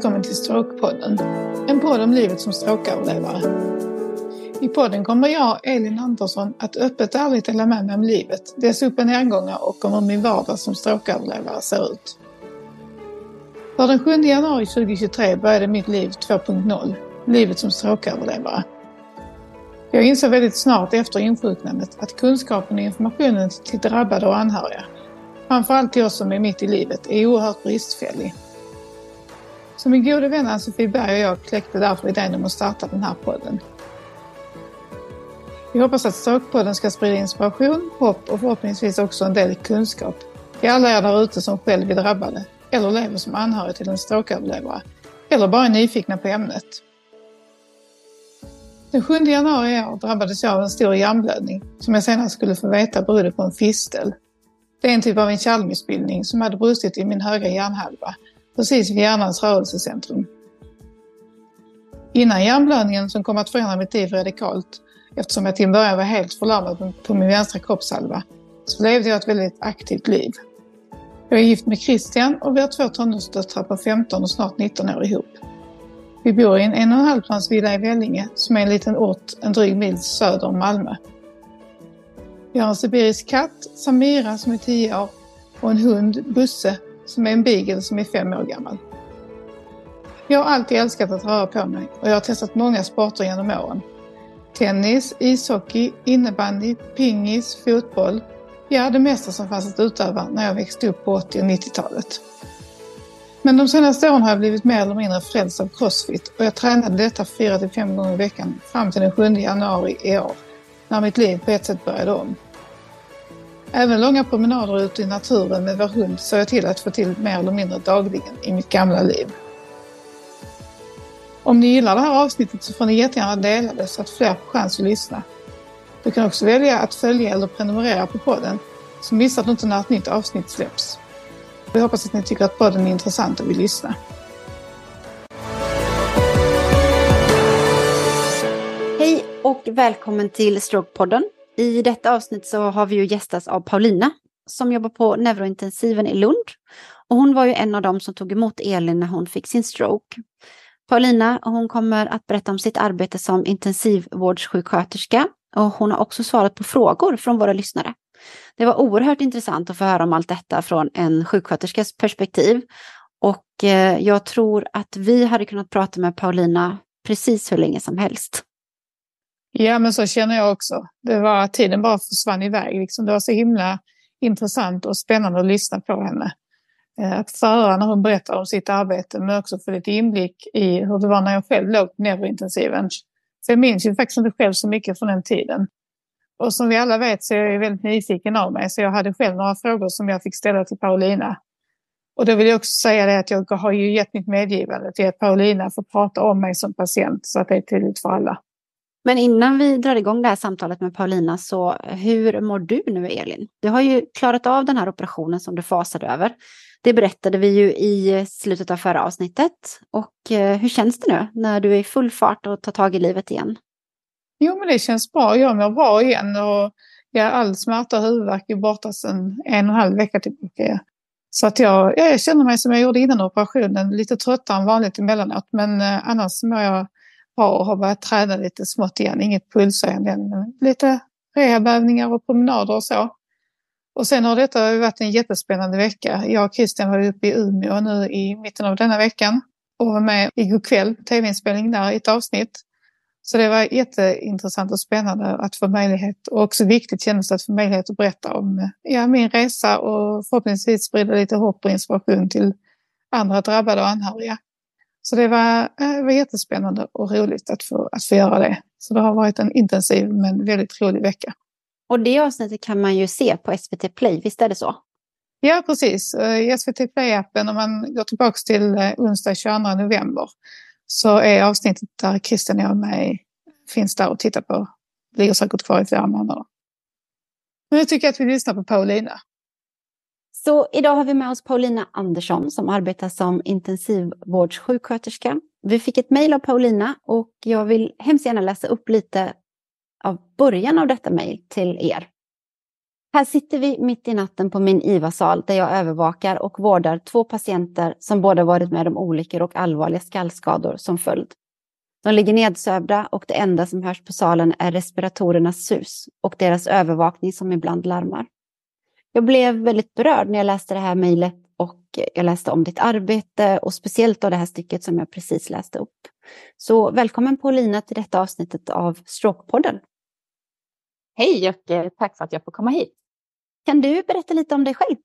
Välkommen till Stråkpodden. En podd om livet som stråköverlevare. I podden kommer jag, Elin Andersson, att öppet och ärligt dela med mig om livet, dess upp och nedgångar och om hur min vardag som stråköverlevare ser ut. För den 7 januari 2023 började mitt liv 2.0, livet som stråköverlevare. Jag insåg väldigt snart efter insjuknandet att kunskapen och informationen till drabbade och anhöriga, framförallt till oss som är mitt i livet, är oerhört bristfällig. Så min gode vän Ann-Sofie Berg och jag kläckte därför idén om att starta den här podden. Vi hoppas att Stråkpodden ska sprida inspiration, hopp och förhoppningsvis också en del kunskap till alla er där ute som själv är drabbade eller lever som anhörig till en stråköverlevare eller bara är nyfikna på ämnet. Den 7 januari i år drabbades jag av en stor hjärnblödning som jag senare skulle få veta berodde på en fistel. Det är en typ av en kärlmissbildning som hade brustit i min högra hjärnhalva precis vid hjärnans rörelsecentrum. Innan hjärnblödningen som kom att förändra mitt liv radikalt, eftersom jag till en början var helt förlamad på min vänstra kroppshalva, så levde jag ett väldigt aktivt liv. Jag är gift med Christian och vi har två tonårsdöttrar på 15 och snart 19 år ihop. Vi bor i en en och en halv villa i Vellinge som är en liten ort en dryg mil söder om Malmö. Vi har en sibirisk katt, Samira, som är 10 år och en hund, Busse, som är en beagle som är fem år gammal. Jag har alltid älskat att röra på mig och jag har testat många sporter genom åren. Tennis, ishockey, innebandy, pingis, fotboll. Ja, det mesta som fanns att utöva när jag växte upp på 80 och 90-talet. Men de senaste åren har jag blivit mer eller mindre frälst av crossfit och jag tränade detta 4-5 gånger i veckan fram till den 7 januari i år, när mitt liv på ett sätt började om. Även långa promenader ute i naturen med vår hund såg jag till att få till mer eller mindre dagligen i mitt gamla liv. Om ni gillar det här avsnittet så får ni jättegärna dela det så att fler får chans att lyssna. Du kan också välja att följa eller prenumerera på podden så missar du inte när ett nytt avsnitt släpps. Vi hoppas att ni tycker att podden är intressant och vill lyssna. Hej och välkommen till Strokepodden. I detta avsnitt så har vi ju gästats av Paulina som jobbar på neurointensiven i Lund. Och hon var ju en av dem som tog emot Elin när hon fick sin stroke. Paulina hon kommer att berätta om sitt arbete som intensivvårdssjuksköterska och hon har också svarat på frågor från våra lyssnare. Det var oerhört intressant att få höra om allt detta från en sjuksköterskas perspektiv. Och eh, jag tror att vi hade kunnat prata med Paulina precis hur länge som helst. Ja, men så känner jag också. Det var tiden bara försvann iväg. Liksom. Det var så himla intressant och spännande att lyssna på henne. Eh, att föra när hon berättar om sitt arbete, men också få lite inblick i hur det var när jag själv låg på neurointensiven. För jag minns ju faktiskt inte själv så mycket från den tiden. Och som vi alla vet så är jag väldigt nyfiken av mig, så jag hade själv några frågor som jag fick ställa till Paulina. Och då vill jag också säga det att jag har ju gett mitt medgivande till att Paulina får prata om mig som patient så att det är tydligt för alla. Men innan vi drar igång det här samtalet med Paulina, så hur mår du nu Elin? Du har ju klarat av den här operationen som du fasade över. Det berättade vi ju i slutet av förra avsnittet. Och eh, hur känns det nu när du är i full fart och tar tag i livet igen? Jo, men det känns bra. Jag mår bra igen och ja, all smärta och huvudvärk är borta sedan en och en halv vecka tillbaka. Så att jag, jag känner mig som jag gjorde innan operationen, lite tröttare än vanligt emellanåt. Men eh, annars mår jag bra och har börjat träna lite smått igen. Inget pulshöjande än, men lite rehabövningar och promenader och så. Och sen har detta varit en jättespännande vecka. Jag och Christian var uppe i Umeå nu i mitten av denna veckan och var med igår kväll, tv-inspelning där i ett avsnitt. Så det var jätteintressant och spännande att få möjlighet och också viktigt kändes det att få möjlighet att berätta om ja, min resa och förhoppningsvis sprida lite hopp och inspiration till andra drabbade och anhöriga. Så det var, det eh, var jättespännande och roligt att få, att få göra det. Så det har varit en intensiv men väldigt rolig vecka. Och det avsnittet kan man ju se på SVT Play, visst är det så? Ja, precis. Eh, I SVT Play-appen, om man går tillbaka till eh, onsdag 22 november, så är avsnittet där Christian och jag med finns där och tittar på. Ligger säkert kvar i flera månader. Men jag tycker att vi lyssnar på Paulina. Så idag har vi med oss Paulina Andersson som arbetar som intensivvårdssjuksköterska. Vi fick ett mejl av Paulina och jag vill hemskt gärna läsa upp lite av början av detta mejl till er. Här sitter vi mitt i natten på min IVA-sal där jag övervakar och vårdar två patienter som båda varit med om olyckor och allvarliga skallskador som följd. De ligger nedsövda och det enda som hörs på salen är respiratorernas sus och deras övervakning som ibland larmar. Jag blev väldigt berörd när jag läste det här mejlet och jag läste om ditt arbete och speciellt då det här stycket som jag precis läste upp. Så välkommen Paulina till detta avsnittet av Strokepodden. Hej och eh, tack för att jag får komma hit. Kan du berätta lite om dig själv?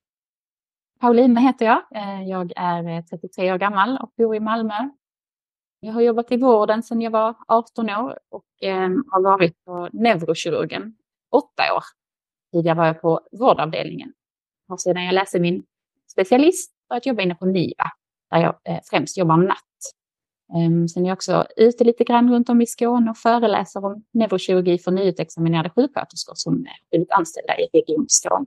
Paulina heter jag. Eh, jag är 33 år gammal och bor i Malmö. Jag har jobbat i vården sedan jag var 18 år och eh, har varit på neurokirurgen åtta år. Tidigare var jag på vårdavdelningen. Och sedan jag läste min specialist börjat jobba inne på NIVA där jag främst jobbar natt. Ehm, sen är jag också ute lite grann runt om i Skåne och föreläser om neurokirurgi för nyutexaminerade sjuksköterskor som blivit anställda i Region Skåne.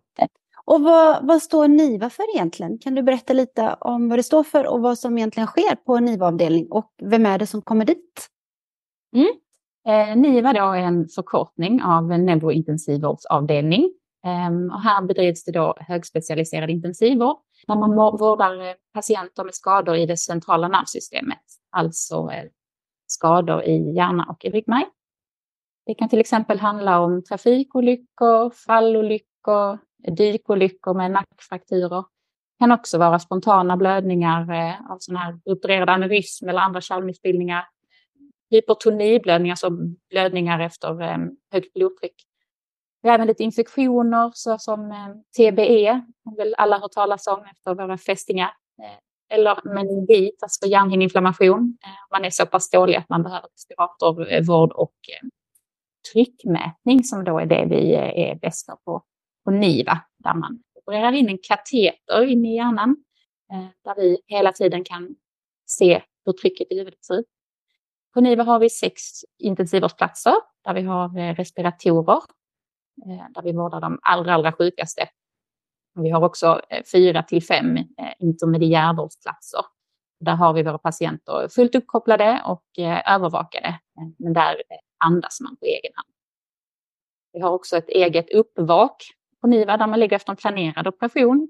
Och vad, vad står NIVA för egentligen? Kan du berätta lite om vad det står för och vad som egentligen sker på NIVA-avdelning och vem är det som kommer dit? Mm. Eh, NIVA är en förkortning av en neurointensivvårdsavdelning. Ehm, och här bedrivs det då högspecialiserad intensivvård när man vårdar eh, patienter med skador i det centrala nervsystemet, alltså eh, skador i hjärna och i ryggmärg. Det kan till exempel handla om trafikolyckor, fallolyckor, dykolyckor med nackfrakturer. Det kan också vara spontana blödningar eh, av sådana här rupturerad aneurysm eller andra kärlmissbildningar. Hypertoniblödningar, alltså blödningar efter högt blodtryck. Vi har även lite infektioner såsom eh, TBE, som väl alla hört talas om efter våra fästingar. Eh, eller meningit, alltså hjärnhinneinflammation. Eh, man är så pass dålig att man behöver respiratorvård och tryckmätning som då är det vi är bäst på, på NIVA, där man opererar in en kateter in i hjärnan, där vi hela tiden kan se hur trycket i huvudet ser ut. På NIVA har vi sex intensivvårdsplatser där vi har respiratorer Eh, där vi vårdar de allra, allra sjukaste. Vi har också eh, fyra till fem eh, intermediärvårdsplatser. Där har vi våra patienter fullt uppkopplade och övervakade, men där andas man på egen hand. Vi har också ett eget uppvak på NIVA där man ligger efter en planerad operation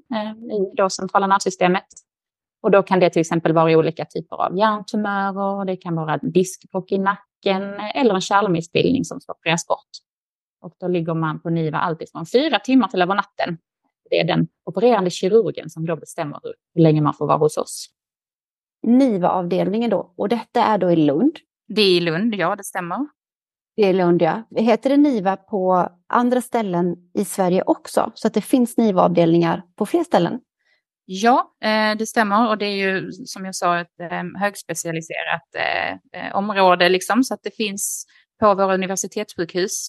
i då centrala nervsystemet. Och då kan det till exempel vara olika typer av hjärntumörer, det kan vara diskbråck i nacken eller en kärlmissbildning som ska opereras bort. Och då ligger man på NIVA alltifrån fyra timmar till över natten. Det är den opererande kirurgen som då bestämmer hur länge man får vara hos oss. NIVA-avdelningen då, och detta är då i Lund? Det är i Lund, ja det stämmer. Det är Lund, ja. Heter det NIVA på andra ställen i Sverige också? Så att det finns NIVA-avdelningar på fler ställen? Ja, eh, det stämmer och det är ju som jag sa ett eh, högspecialiserat eh, område liksom så att det finns på våra universitetssjukhus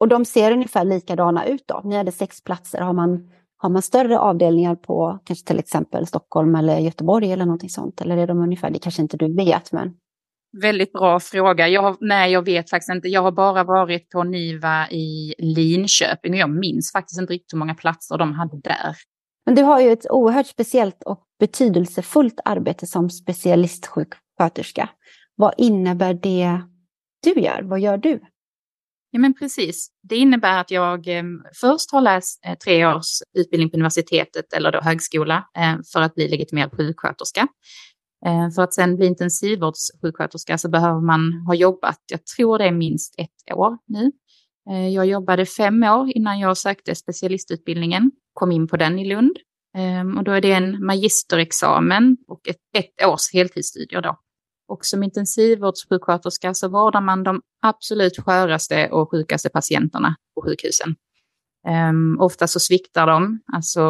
och de ser ungefär likadana ut då? Ni hade sex platser. Har man, har man större avdelningar på kanske till exempel Stockholm eller Göteborg eller någonting sånt? Eller är de ungefär, det kanske inte du vet men? Väldigt bra fråga. Jag har, nej, jag vet faktiskt inte. Jag har bara varit på NIVA i Linköping och jag minns faktiskt inte riktigt hur många platser de hade där. Men du har ju ett oerhört speciellt och betydelsefullt arbete som specialistsjuksköterska. Vad innebär det du gör? Vad gör du? Ja, men precis. Det innebär att jag eh, först har läst eh, tre års utbildning på universitetet eller då högskola eh, för att bli legitimerad sjuksköterska. Eh, för att sen bli intensivvårdssjuksköterska så behöver man ha jobbat, jag tror det är minst ett år nu. Eh, jag jobbade fem år innan jag sökte specialistutbildningen, kom in på den i Lund. Ehm, och då är det en magisterexamen och ett, ett års heltidsstudier då. Och som intensivvårdssjuksköterska så vårdar man de absolut sköraste och sjukaste patienterna på sjukhusen. Um, ofta så sviktar de, alltså,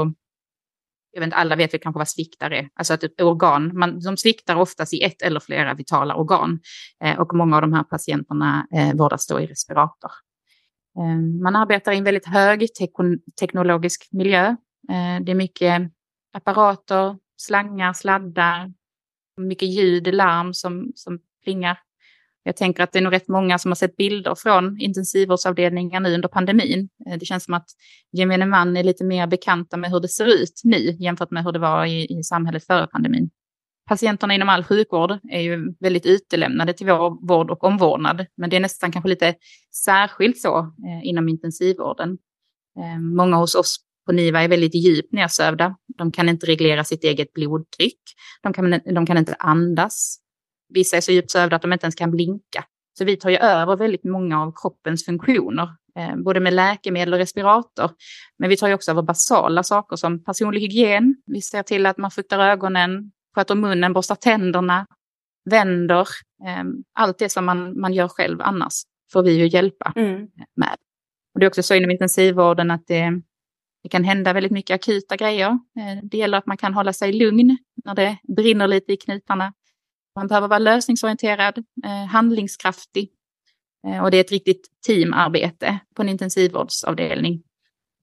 jag vet inte, alla vet väl kanske vad sviktar är, alltså att ett organ, man, de sviktar oftast i ett eller flera vitala organ. Eh, och många av de här patienterna eh, vårdas då i respirator. Eh, man arbetar i en väldigt hög teknologisk miljö. Eh, det är mycket apparater, slangar, sladdar, mycket ljud, larm som, som plingar. Jag tänker att det är nog rätt många som har sett bilder från intensivvårdsavdelningar nu under pandemin. Eh, det känns som att gemene man är lite mer bekanta med hur det ser ut nu jämfört med hur det var i, i samhället före pandemin. Patienterna inom all sjukvård är ju väldigt utelämnade till vår vård och omvårdnad, men det är nästan kanske lite särskilt så eh, inom intensivvården. Eh, många hos oss på NIVA är väldigt djupt nedsövda. De kan inte reglera sitt eget blodtryck. De kan, de kan inte andas. Vissa är så djupt sövda att de inte ens kan blinka. Så vi tar ju över väldigt många av kroppens funktioner, eh, både med läkemedel och respirator. Men vi tar ju också över basala saker som personlig hygien. Vi ser till att man fuktar ögonen, sköter munnen, borstar tänderna, vänder. Eh, allt det som man, man gör själv annars får vi ju hjälpa mm. med. Och det är också så inom intensivvården att det, det kan hända väldigt mycket akuta grejer. Eh, det gäller att man kan hålla sig lugn när det brinner lite i knutarna. Man behöver vara lösningsorienterad, eh, handlingskraftig. Eh, och det är ett riktigt teamarbete på en intensivvårdsavdelning.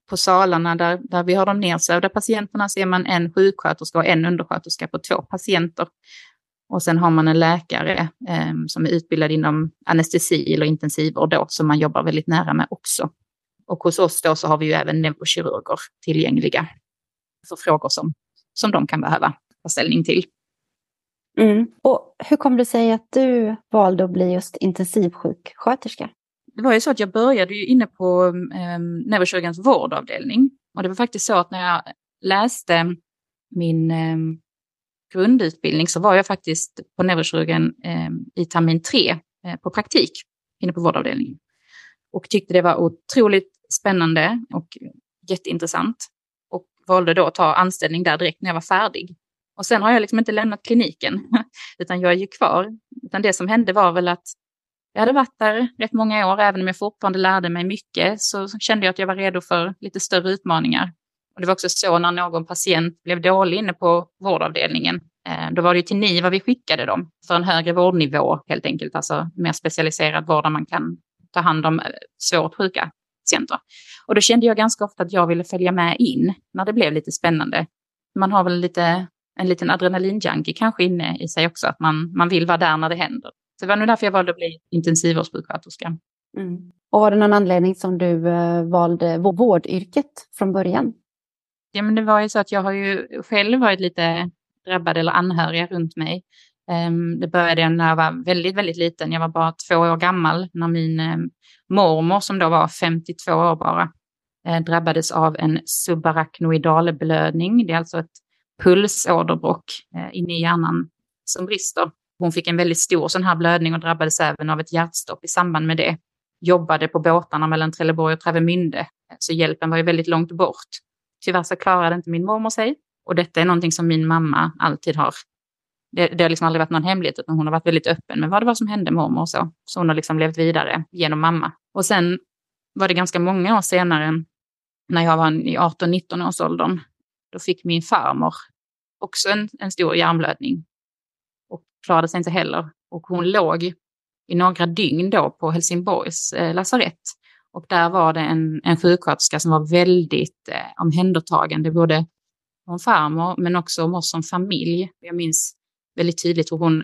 På salarna där, där vi har de nedsövda patienterna ser man en sjuksköterska och en undersköterska på två patienter. Och sen har man en läkare eh, som är utbildad inom anestesi eller intensivvård då, som man jobbar väldigt nära med också. Och hos oss då så har vi ju även neurokirurger tillgängliga för frågor som, som de kan behöva ta ställning till. Mm. Och hur kom det sig att du valde att bli just intensivsjuksköterska? Det var ju så att jag började ju inne på eh, neurokirurgens vårdavdelning. Och det var faktiskt så att när jag läste min eh, grundutbildning så var jag faktiskt på neurokirurgen eh, i termin tre eh, på praktik inne på vårdavdelningen. Och tyckte det var otroligt spännande och jätteintressant. Och valde då att ta anställning där direkt när jag var färdig. Och sen har jag liksom inte lämnat kliniken, utan jag är ju kvar. Utan det som hände var väl att jag hade varit där rätt många år, även om jag fortfarande lärde mig mycket, så kände jag att jag var redo för lite större utmaningar. Och det var också så när någon patient blev dålig inne på vårdavdelningen, eh, då var det ju till NIVA vi skickade dem för en högre vårdnivå helt enkelt, alltså mer specialiserad vård där man kan ta hand om eh, svårt sjuka patienter. Och då kände jag ganska ofta att jag ville följa med in när det blev lite spännande. Man har väl lite en liten adrenalinjunkie kanske inne i sig också, att man, man vill vara där när det händer. Så det var nog därför jag valde att bli intensivvårdssjuksköterska. Mm. Och var det någon anledning som du uh, valde vårdyrket från början? Ja, men det var ju så att jag har ju själv varit lite drabbad eller anhöriga runt mig. Ehm, det började när jag var väldigt, väldigt liten. Jag var bara två år gammal när min ehm, mormor, som då var 52 år bara, eh, drabbades av en subarachnoidalblödning. Det är alltså ett pulsåderbråck eh, inne i hjärnan som brister. Hon fick en väldigt stor sån här blödning och drabbades även av ett hjärtstopp i samband med det. Jobbade på båtarna mellan Trelleborg och Travemünde, så hjälpen var ju väldigt långt bort. Tyvärr så klarade inte min mormor sig och detta är någonting som min mamma alltid har. Det, det har liksom aldrig varit någon hemlighet, utan hon har varit väldigt öppen med vad det var som hände med mormor och så. Så hon har liksom levt vidare genom mamma. Och sen var det ganska många år senare, när jag var i 18-19 års åldern, då fick min farmor också en, en stor hjärnblödning och klarade sig inte heller. Och hon låg i några dygn då på Helsingborgs eh, lasarett. Och där var det en, en sjuksköterska som var väldigt eh, omhändertagande, både från farmor men också om oss som familj. Jag minns väldigt tydligt hur hon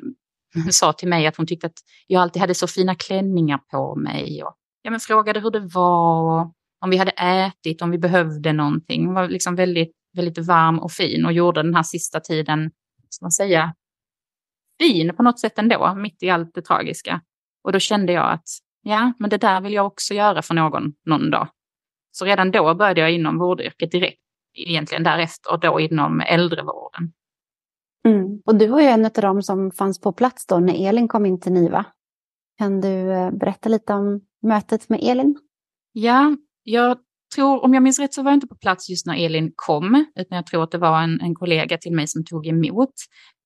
sa till mig att hon tyckte att jag alltid hade så fina klänningar på mig. Och, ja, men frågade hur det var, om vi hade ätit, om vi behövde någonting. Hon var liksom väldigt väldigt varm och fin och gjorde den här sista tiden, ska man säga, fin på något sätt ändå, mitt i allt det tragiska. Och då kände jag att ja, men det där vill jag också göra för någon någon dag. Så redan då började jag inom vårdyrket direkt, egentligen därefter, och då inom äldrevården. Mm. Och du var ju en av dem som fanns på plats då när Elin kom in till NIVA. Kan du eh, berätta lite om mötet med Elin? Ja, jag tror, om jag minns rätt så var jag inte på plats just när Elin kom, utan jag tror att det var en, en kollega till mig som tog emot.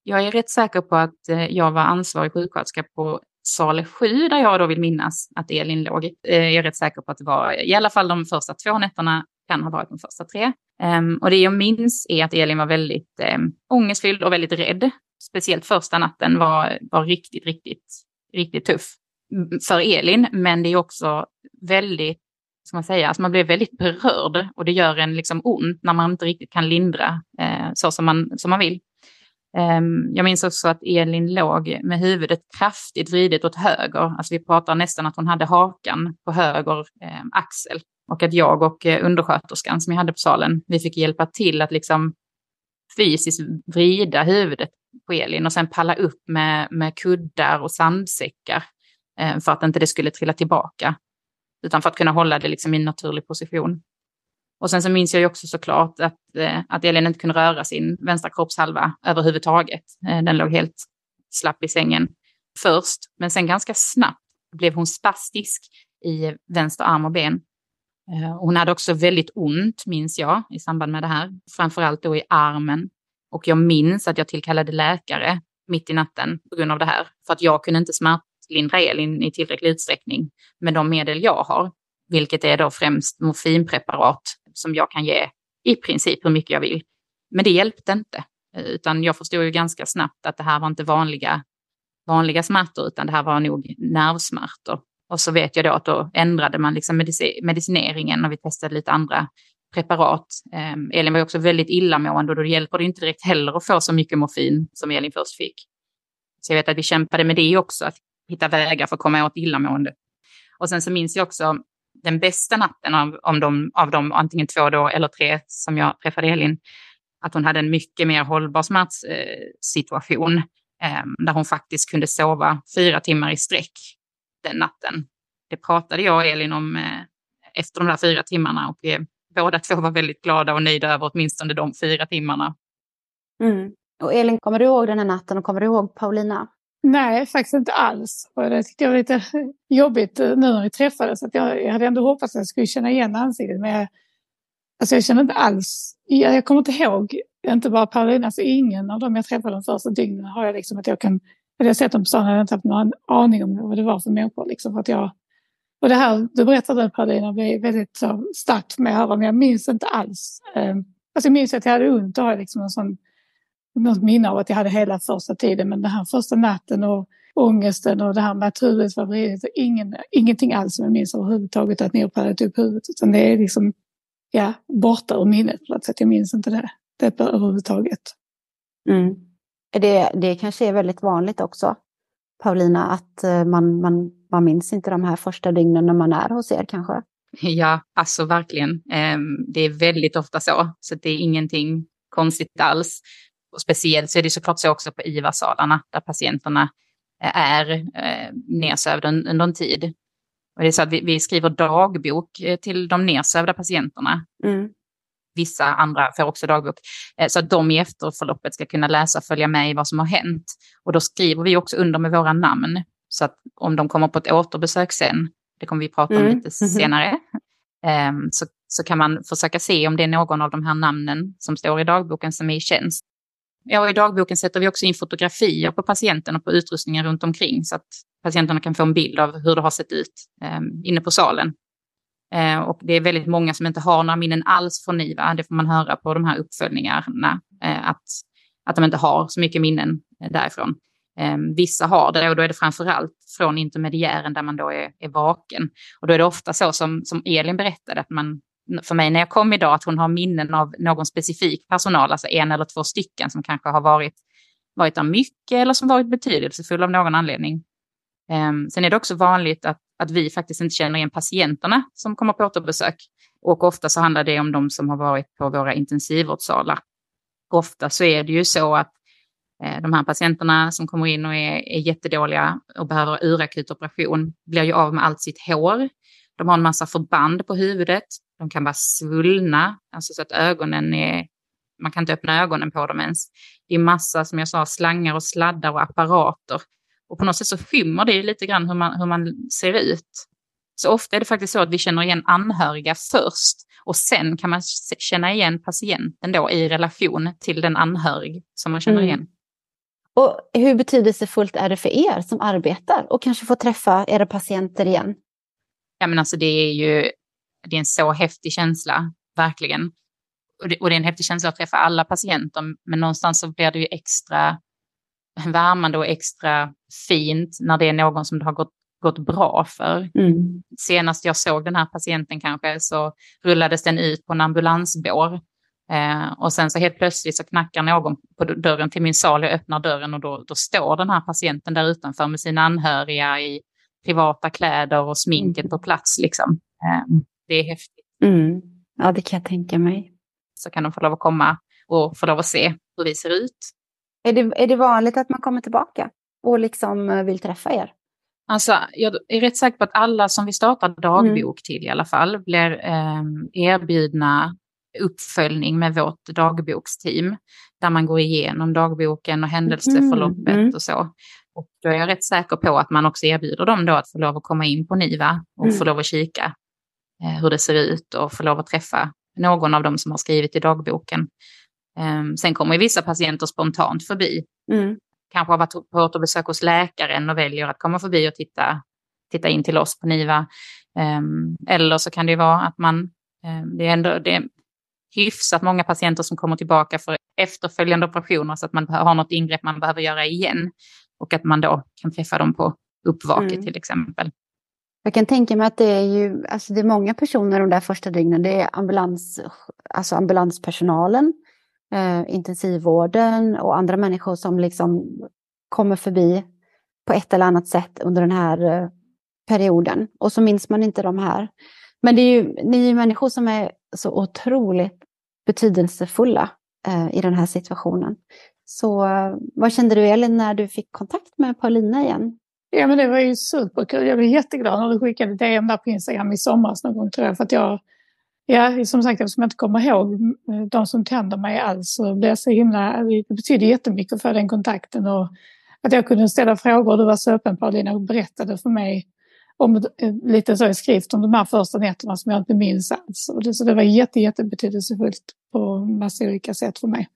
Jag är rätt säker på att eh, jag var ansvarig sjuksköterska på sal 7 där jag då vill minnas att Elin låg. Eh, jag är rätt säker på att det var i alla fall de första två nätterna, kan ha varit de första tre. Um, och det jag minns är att Elin var väldigt um, ångestfylld och väldigt rädd. Speciellt första natten var, var riktigt, riktigt, riktigt tuff för Elin, men det är också väldigt ska man säga, alltså man blir väldigt berörd och det gör en liksom ont när man inte riktigt kan lindra eh, så som man, som man vill. Um, jag minns också att Elin låg med huvudet kraftigt vridet åt höger. Alltså vi pratar nästan att hon hade hakan på höger eh, axel. Och att jag och eh, undersköterskan som jag hade på salen, vi fick hjälpa till att liksom fysiskt vrida huvudet på Elin och sen palla upp med, med kuddar och sandsäckar eh, för att inte det skulle trilla tillbaka utan för att kunna hålla det liksom i en naturlig position. Och sen så minns jag ju också såklart att, eh, att Elin inte kunde röra sin vänstra kroppshalva överhuvudtaget. Eh, den låg helt slapp i sängen först, men sen ganska snabbt blev hon spastisk i vänster arm och ben. Eh, hon hade också väldigt ont, minns jag, i samband med det här. Framförallt då i armen. Och jag minns att jag tillkallade läkare mitt i natten på grund av det här. För att jag kunde inte smärtlindra Elin i tillräcklig utsträckning med de medel jag har. Vilket är då främst morfinpreparat som jag kan ge i princip hur mycket jag vill. Men det hjälpte inte. Eh, utan jag förstod ju ganska snabbt att det här var inte vanliga, vanliga smärtor, utan det här var nog nervsmärtor. Och så vet jag då att då ändrade man liksom medicineringen och vi testade lite andra preparat. Eh, Elin var också väldigt illamående och då hjälper det inte direkt heller att få så mycket morfin som Elin först fick. Så jag vet att vi kämpade med det också, att hitta vägar för att komma åt illamående. Och sen så minns jag också den bästa natten av, om de, av de antingen två då eller tre som jag träffade Elin, att hon hade en mycket mer hållbar smärtsituation eh, ehm, där hon faktiskt kunde sova fyra timmar i sträck den natten. Det pratade jag och Elin om eh, efter de där fyra timmarna och vi båda två var väldigt glada och nöjda över åtminstone de fyra timmarna. Mm. Och Elin, kommer du ihåg den här natten och kommer du ihåg Paulina? Nej, faktiskt inte alls. Och det tyckte jag var lite jobbigt nu när vi träffades. Att jag, jag hade ändå hoppats att jag skulle känna igen ansiktet. Men jag, alltså jag känner inte alls... Jag, jag kommer inte ihåg, inte bara Paulina, alltså ingen av dem jag träffade de första dygnen har jag liksom att jag kan... Hade jag sett dem på stan hade jag inte haft någon aning om vad det var för människor. Liksom, för att jag, och det här du berättade Paulina blev väldigt så, starkt med att höra, men jag minns inte alls. Eh, alltså jag minns att jag hade ont och har liksom en sån något minne av att jag hade hela första tiden, men den här första natten och ångesten och det här med att huvudet var vridet. Ingen, ingenting alls som jag minns överhuvudtaget att ni har paddlat upp huvudet. Utan det är liksom ja, borta ur minnet på något sätt. Jag minns inte det, det överhuvudtaget. Mm. Det, det kanske är väldigt vanligt också, Paulina, att eh, man, man, man minns inte de här första dygnen när man är hos er kanske? Ja, alltså verkligen. Ehm, det är väldigt ofta så, så det är ingenting konstigt alls. Och speciellt så är det såklart så också på IVA-salarna där patienterna eh, är eh, nedsövda under en tid. Och det är så att vi, vi skriver dagbok till de nedsövda patienterna. Mm. Vissa andra får också dagbok. Eh, så att de i efterförloppet ska kunna läsa och följa med i vad som har hänt. Och då skriver vi också under med våra namn. Så att om de kommer på ett återbesök sen, det kommer vi prata om mm. lite senare, eh, så, så kan man försöka se om det är någon av de här namnen som står i dagboken som är i tjänst. Ja, i dagboken sätter vi också in fotografier på patienten och på utrustningen runt omkring så att patienterna kan få en bild av hur det har sett ut eh, inne på salen. Eh, och det är väldigt många som inte har några minnen alls från IVA. Det får man höra på de här uppföljningarna, eh, att, att de inte har så mycket minnen eh, därifrån. Eh, vissa har det och då är det framför allt från intermediären där man då är, är vaken. Och då är det ofta så som, som Elin berättade, att man för mig när jag kom idag att hon har minnen av någon specifik personal, alltså en eller två stycken som kanske har varit, varit där mycket eller som varit betydelsefull av någon anledning. Eh, sen är det också vanligt att, att vi faktiskt inte känner igen patienterna som kommer på återbesök. Och ofta så handlar det om de som har varit på våra intensivvårdssalar. Ofta så är det ju så att eh, de här patienterna som kommer in och är, är jättedåliga och behöver urakut operation blir ju av med allt sitt hår. De har en massa förband på huvudet. De kan vara svullna, alltså så att ögonen är, man kan inte öppna ögonen på dem ens. Det är massa, som jag sa, slangar och sladdar och apparater. Och på något sätt så skymmer det lite grann hur man, hur man ser ut. Så ofta är det faktiskt så att vi känner igen anhöriga först och sen kan man känna igen patienten då i relation till den anhörig som man känner mm. igen. Mm. Och hur betydelsefullt är det för er som arbetar och kanske få träffa era patienter igen? Ja men alltså det är ju det är en så häftig känsla, verkligen. Och det, och det är en häftig känsla att träffa alla patienter, men någonstans så blir det ju extra värmande och extra fint när det är någon som det har gått, gått bra för. Mm. Senast jag såg den här patienten kanske så rullades den ut på en ambulansbår. Eh, och sen så helt plötsligt så knackar någon på dörren till min sal, jag öppnar dörren och då, då står den här patienten där utanför med sina anhöriga i privata kläder och sminket på plats liksom. Eh, det är häftigt. Mm. Ja, det kan jag tänka mig. Så kan de få lov att komma och få lov att se hur vi ser ut. Är det, är det vanligt att man kommer tillbaka och liksom eh, vill träffa er? Alltså, jag är rätt säker på att alla som vi startar dagbok mm. till i alla fall blir eh, erbjudna uppföljning med vårt dagboksteam. Där man går igenom dagboken och händelseförloppet mm. mm. och så. Och då är jag rätt säker på att man också erbjuder dem då att få lov att komma in på NIVA och mm. få lov att kika eh, hur det ser ut och få lov att träffa någon av dem som har skrivit i dagboken. Um, sen kommer vissa patienter spontant förbi. Mm. Kanske har varit på återbesök hos läkaren och väljer att komma förbi och titta, titta in till oss på NIVA. Um, eller så kan det vara att man, um, det är ändå det är hyfsat många patienter som kommer tillbaka för efterföljande operationer så att man har något ingrepp man behöver göra igen. Och att man då kan träffa dem på uppvaket mm. till exempel. Jag kan tänka mig att det är ju, alltså det är många personer de där första dygnen. Det är ambulans, alltså ambulanspersonalen, eh, intensivvården och andra människor som liksom kommer förbi på ett eller annat sätt under den här eh, perioden. Och så minns man inte de här. Men det är ju, ni är människor som är så otroligt betydelsefulla eh, i den här situationen. Så eh, vad kände du Elin när du fick kontakt med Paulina igen? Ja men det var ju superkul. Jag blev jätteglad när du skickade DM där på Instagram i somras någon gång tror jag. För att jag, ja som sagt eftersom jag inte kommer ihåg eh, de som tänder mig alls så blev jag så himla, det betyder jättemycket att få den kontakten och att jag kunde ställa frågor och du var så öppen Paulina och berättade för mig om, eh, lite så i skrift om de här första nätterna som jag inte minns alls. Och det, så det var jätte, jättebetydelsefullt på massa olika sätt för mig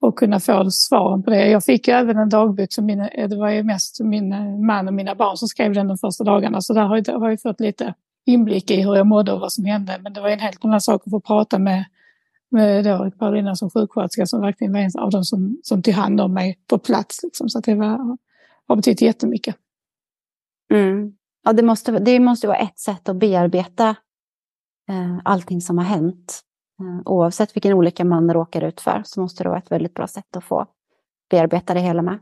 och kunna få svaren på det. Jag fick ju även en dagbok som min, eh, det var ju mest min man och mina barn som skrev den de första dagarna. Så där har jag, har jag fått lite inblick i hur jag mådde och vad som hände. Men det var en helt annan sak att få prata med, med då Paulina som sjuksköterska som verkligen var en av dem som, som tog hand om mig på plats. Liksom. Så det var, har betytt jättemycket. Mm. Ja, det måste, det måste vara ett sätt att bearbeta eh, allting som har hänt. Eh, oavsett vilken olycka man råkar ut för så måste det vara ett väldigt bra sätt att få bearbeta det hela med.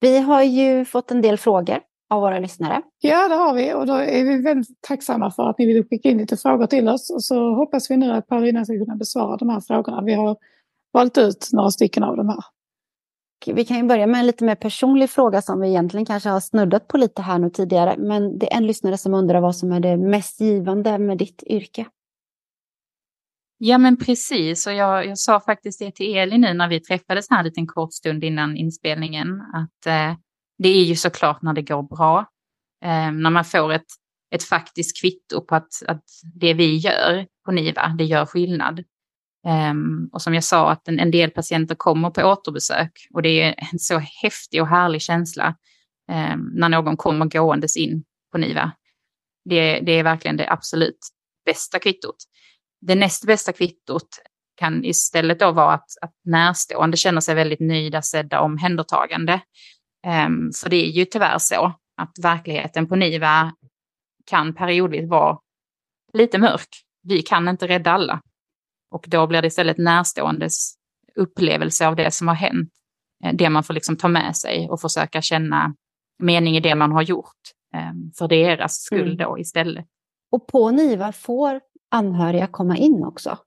Vi har ju fått en del frågor av våra lyssnare. Ja, det har vi och då är vi väldigt tacksamma för att ni vill skicka in lite frågor till oss och så hoppas vi nu att Paulina ska kunna besvara de här frågorna. Vi har valt ut några stycken av de här. Vi kan ju börja med en lite mer personlig fråga som vi egentligen kanske har snuddat på lite här nu tidigare. Men det är en lyssnare som undrar vad som är det mest givande med ditt yrke. Ja men precis, och jag, jag sa faktiskt det till Elin nu när vi träffades här en liten kort stund innan inspelningen, att eh, det är ju såklart när det går bra. Eh, när man får ett, ett faktiskt kvitto på att, att det vi gör på NIVA, det gör skillnad. Eh, och som jag sa, att en, en, del patienter kommer på återbesök och det är en så häftig och härlig känsla ehm, när någon kommer gåendes in på NIVA. Det, det är verkligen det absolut bästa kvittot. Det näst bästa kvittot kan istället då vara att, att närstående känner sig väldigt nöjda, sedda, omhändertagande. Um, för det är ju tyvärr så att verkligheten på NIVA kan periodvis vara lite mörk. Vi kan inte rädda alla. Och då blir det istället närståendes upplevelse av det som har hänt. Eh, det man får liksom ta med sig och försöka känna mening i det man har gjort. Um, för deras skull mm. då istället. Och på NIVA får anhöriga komma in också?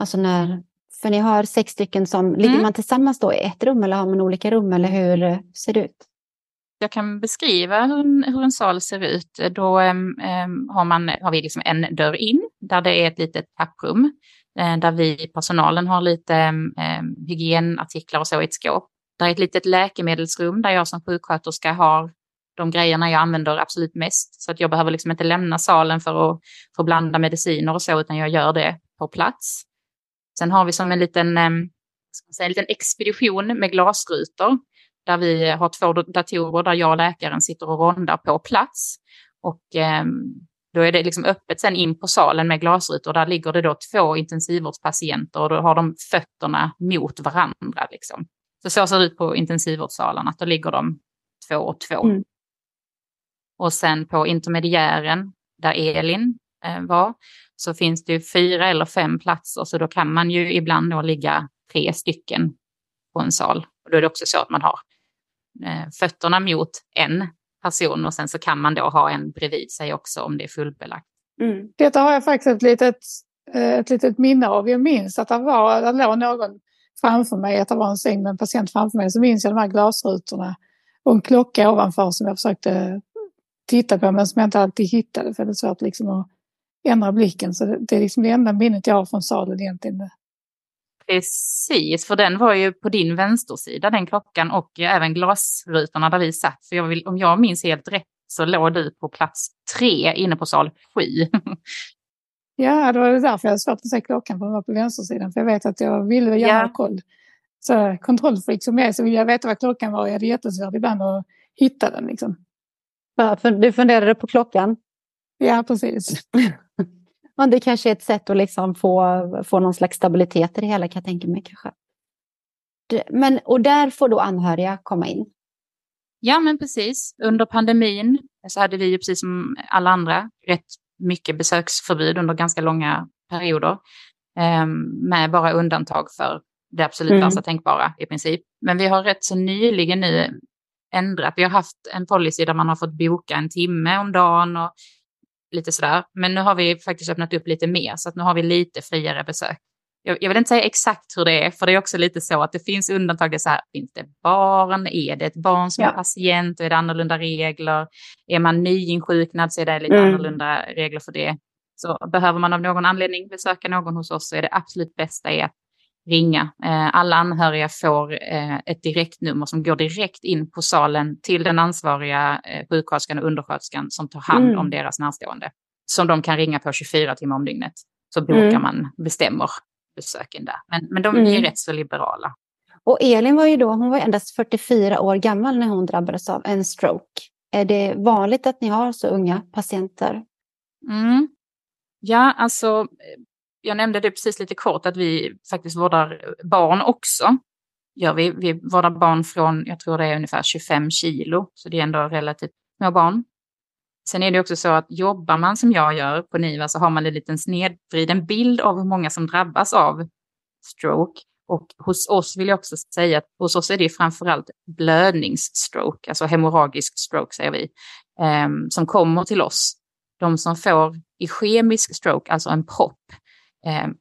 Alltså när, för ni har sex stycken som, mm. ligger man tillsammans då i ett rum eller har man olika rum eller hur ser det ut? Jag kan beskriva hur en, hur en sal ser ut. Då um, har, man, har vi liksom en dörr in där det är ett litet tapprum uh, där vi, personalen, har lite um, hygienartiklar och så i ett skåp. Där är ett litet läkemedelsrum där jag som sjuksköterska har de grejerna jag använder absolut mest. Så att jag behöver liksom inte lämna salen för att, att blanda mediciner och så, utan jag gör det på plats. Sen har vi som en liten, eh, en liten expedition med glasrutor där vi har två datorer där jag och läkaren sitter och rondar på plats. Och eh, då är det liksom öppet sen in på salen med glasrutor. Där ligger det då två intensivvårdspatienter och då har de fötterna mot varandra. Liksom. Så så ser det ut på intensivvårdssalarna, att då ligger de två och två. Mm. Och sen på intermediären, där Elin eh, var, så finns det ju fyra eller fem platser, så då kan man ju ibland då ligga tre stycken på en sal. Och då är det också så att man har eh, fötterna mot en person och sen så kan man då ha en bredvid sig också om det är fullbelagt. Mm. Detta har jag faktiskt ett litet, eh, ett litet minne av. Jag minns att det, var, det låg någon framför mig, att det var en säng med en patient framför mig, så minns jag de här glasrutorna och en klocka ovanför som jag försökte titta på men som jag inte alltid hittade för det är svårt liksom att ändra blicken. Så det, det är liksom det enda minnet jag har från salen egentligen. Precis, för den var ju på din vänstersida, den klockan och även glasrutorna där vi satt. För jag vill, om jag minns helt rätt så låg du på plats tre inne på sal sju. ja, det var därför jag hade svårt att se klockan för den var på vänstersidan. För jag vet att jag ville gärna ha koll. Så kontrollfreak som jag är så vill jag veta vad klockan var. Jag hade jättesvårt ibland att hitta den. Liksom. Ja, för du funderade på klockan? Ja, precis. Men det kanske är ett sätt att liksom få, få någon slags stabilitet i det hela kan jag tänka mig. Kanske. Men, och där får då anhöriga komma in? Ja, men precis. Under pandemin så hade vi ju precis som alla andra rätt mycket besöksförbud under ganska långa perioder. Eh, med bara undantag för det absolut mm. värsta tänkbara i princip. Men vi har rätt så nyligen nu ändrat. Vi har haft en policy där man har fått boka en timme om dagen och lite sådär. Men nu har vi faktiskt öppnat upp lite mer så att nu har vi lite friare besök. Jag, jag vill inte säga exakt hur det är, för det är också lite så att det finns undantag. Det är så här, finns det barn? Är det ett barn som ja. är patient? Och är det annorlunda regler? Är man nyinsjuknad så är det lite mm. annorlunda regler för det. Så behöver man av någon anledning besöka någon hos oss så är det absolut bästa är att ringa. Eh, alla anhöriga får eh, ett direktnummer som går direkt in på salen till den ansvariga eh, sjuksköterskan och undersköterskan som tar hand mm. om deras närstående. Som de kan ringa på 24 timmar om dygnet. Så bokar mm. man, bestämmer besöken där. Men, men de är mm. rätt så liberala. Och Elin var ju då, hon var endast 44 år gammal när hon drabbades av en stroke. Är det vanligt att ni har så unga patienter? Mm. Ja, alltså jag nämnde det precis lite kort att vi faktiskt vårdar barn också. Gör vi. vi vårdar barn från, jag tror det är ungefär 25 kilo, så det är ändå relativt små barn. Sen är det också så att jobbar man som jag gör på NIVA så har man en liten snedvriden bild av hur många som drabbas av stroke. Och hos oss vill jag också säga att hos oss är det framförallt blödningsstroke, alltså hemorragisk stroke säger vi, eh, som kommer till oss. De som får ischemisk stroke, alltså en propp,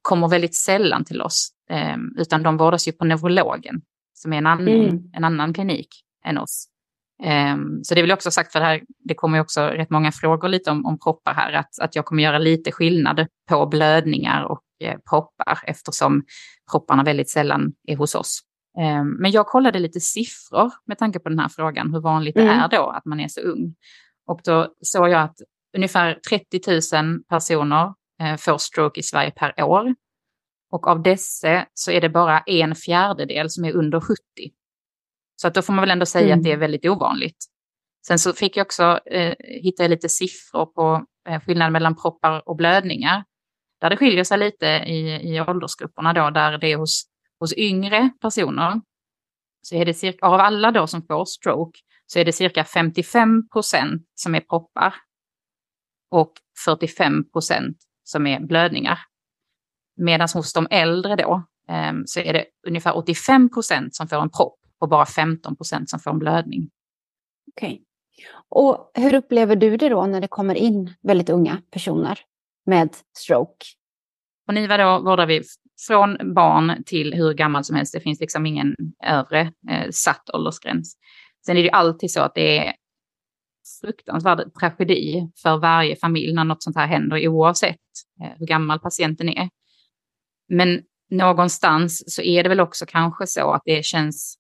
kommer väldigt sällan till oss, eh, utan de vårdas ju på neurologen, som är en annan, mm. en annan klinik än oss. Um, så det vill jag också ha sagt, för det, här, det kommer också rätt många frågor lite om, om proppar här, att, att jag kommer göra lite skillnad på blödningar och eh, proppar eftersom propparna väldigt sällan är hos oss. Men jag kollade lite siffror med tanke på den här frågan, hur vanligt mm. det är då att man är så ung. Och då såg jag att ungefär 30 000 personer eh, får stroke i Sverige per år. Och av dessa så är det bara en fjärdedel som är under 70. Så att då får man väl ändå säga mm. att det är mm. väldigt ovanligt. Sen så fick jag också, eh, hitta jag lite siffror på eh, skillnaden mellan proppar och blödningar. Där det skiljer sig lite i, i åldersgrupperna då, där det är hos, hos yngre personer. Så är det cirka, av alla då som får stroke så är det cirka 55 procent som är proppar och 45 procent som är blödningar. Medan hos de äldre då eh, så är det ungefär 85 procent som får en propp och bara 15 procent som får en blödning. Okej. Okay. Och hur upplever du det då när det kommer in väldigt unga personer med stroke? På NIVA då vårdar vi från barn till hur gammal som helst. Det finns liksom ingen övre eh, satt åldersgräns. Sen är det alltid så att det är fruktansvärd tragedi för varje familj när något sånt här händer oavsett eh, hur gammal patienten är. Men någonstans så är det väl också kanske så att det känns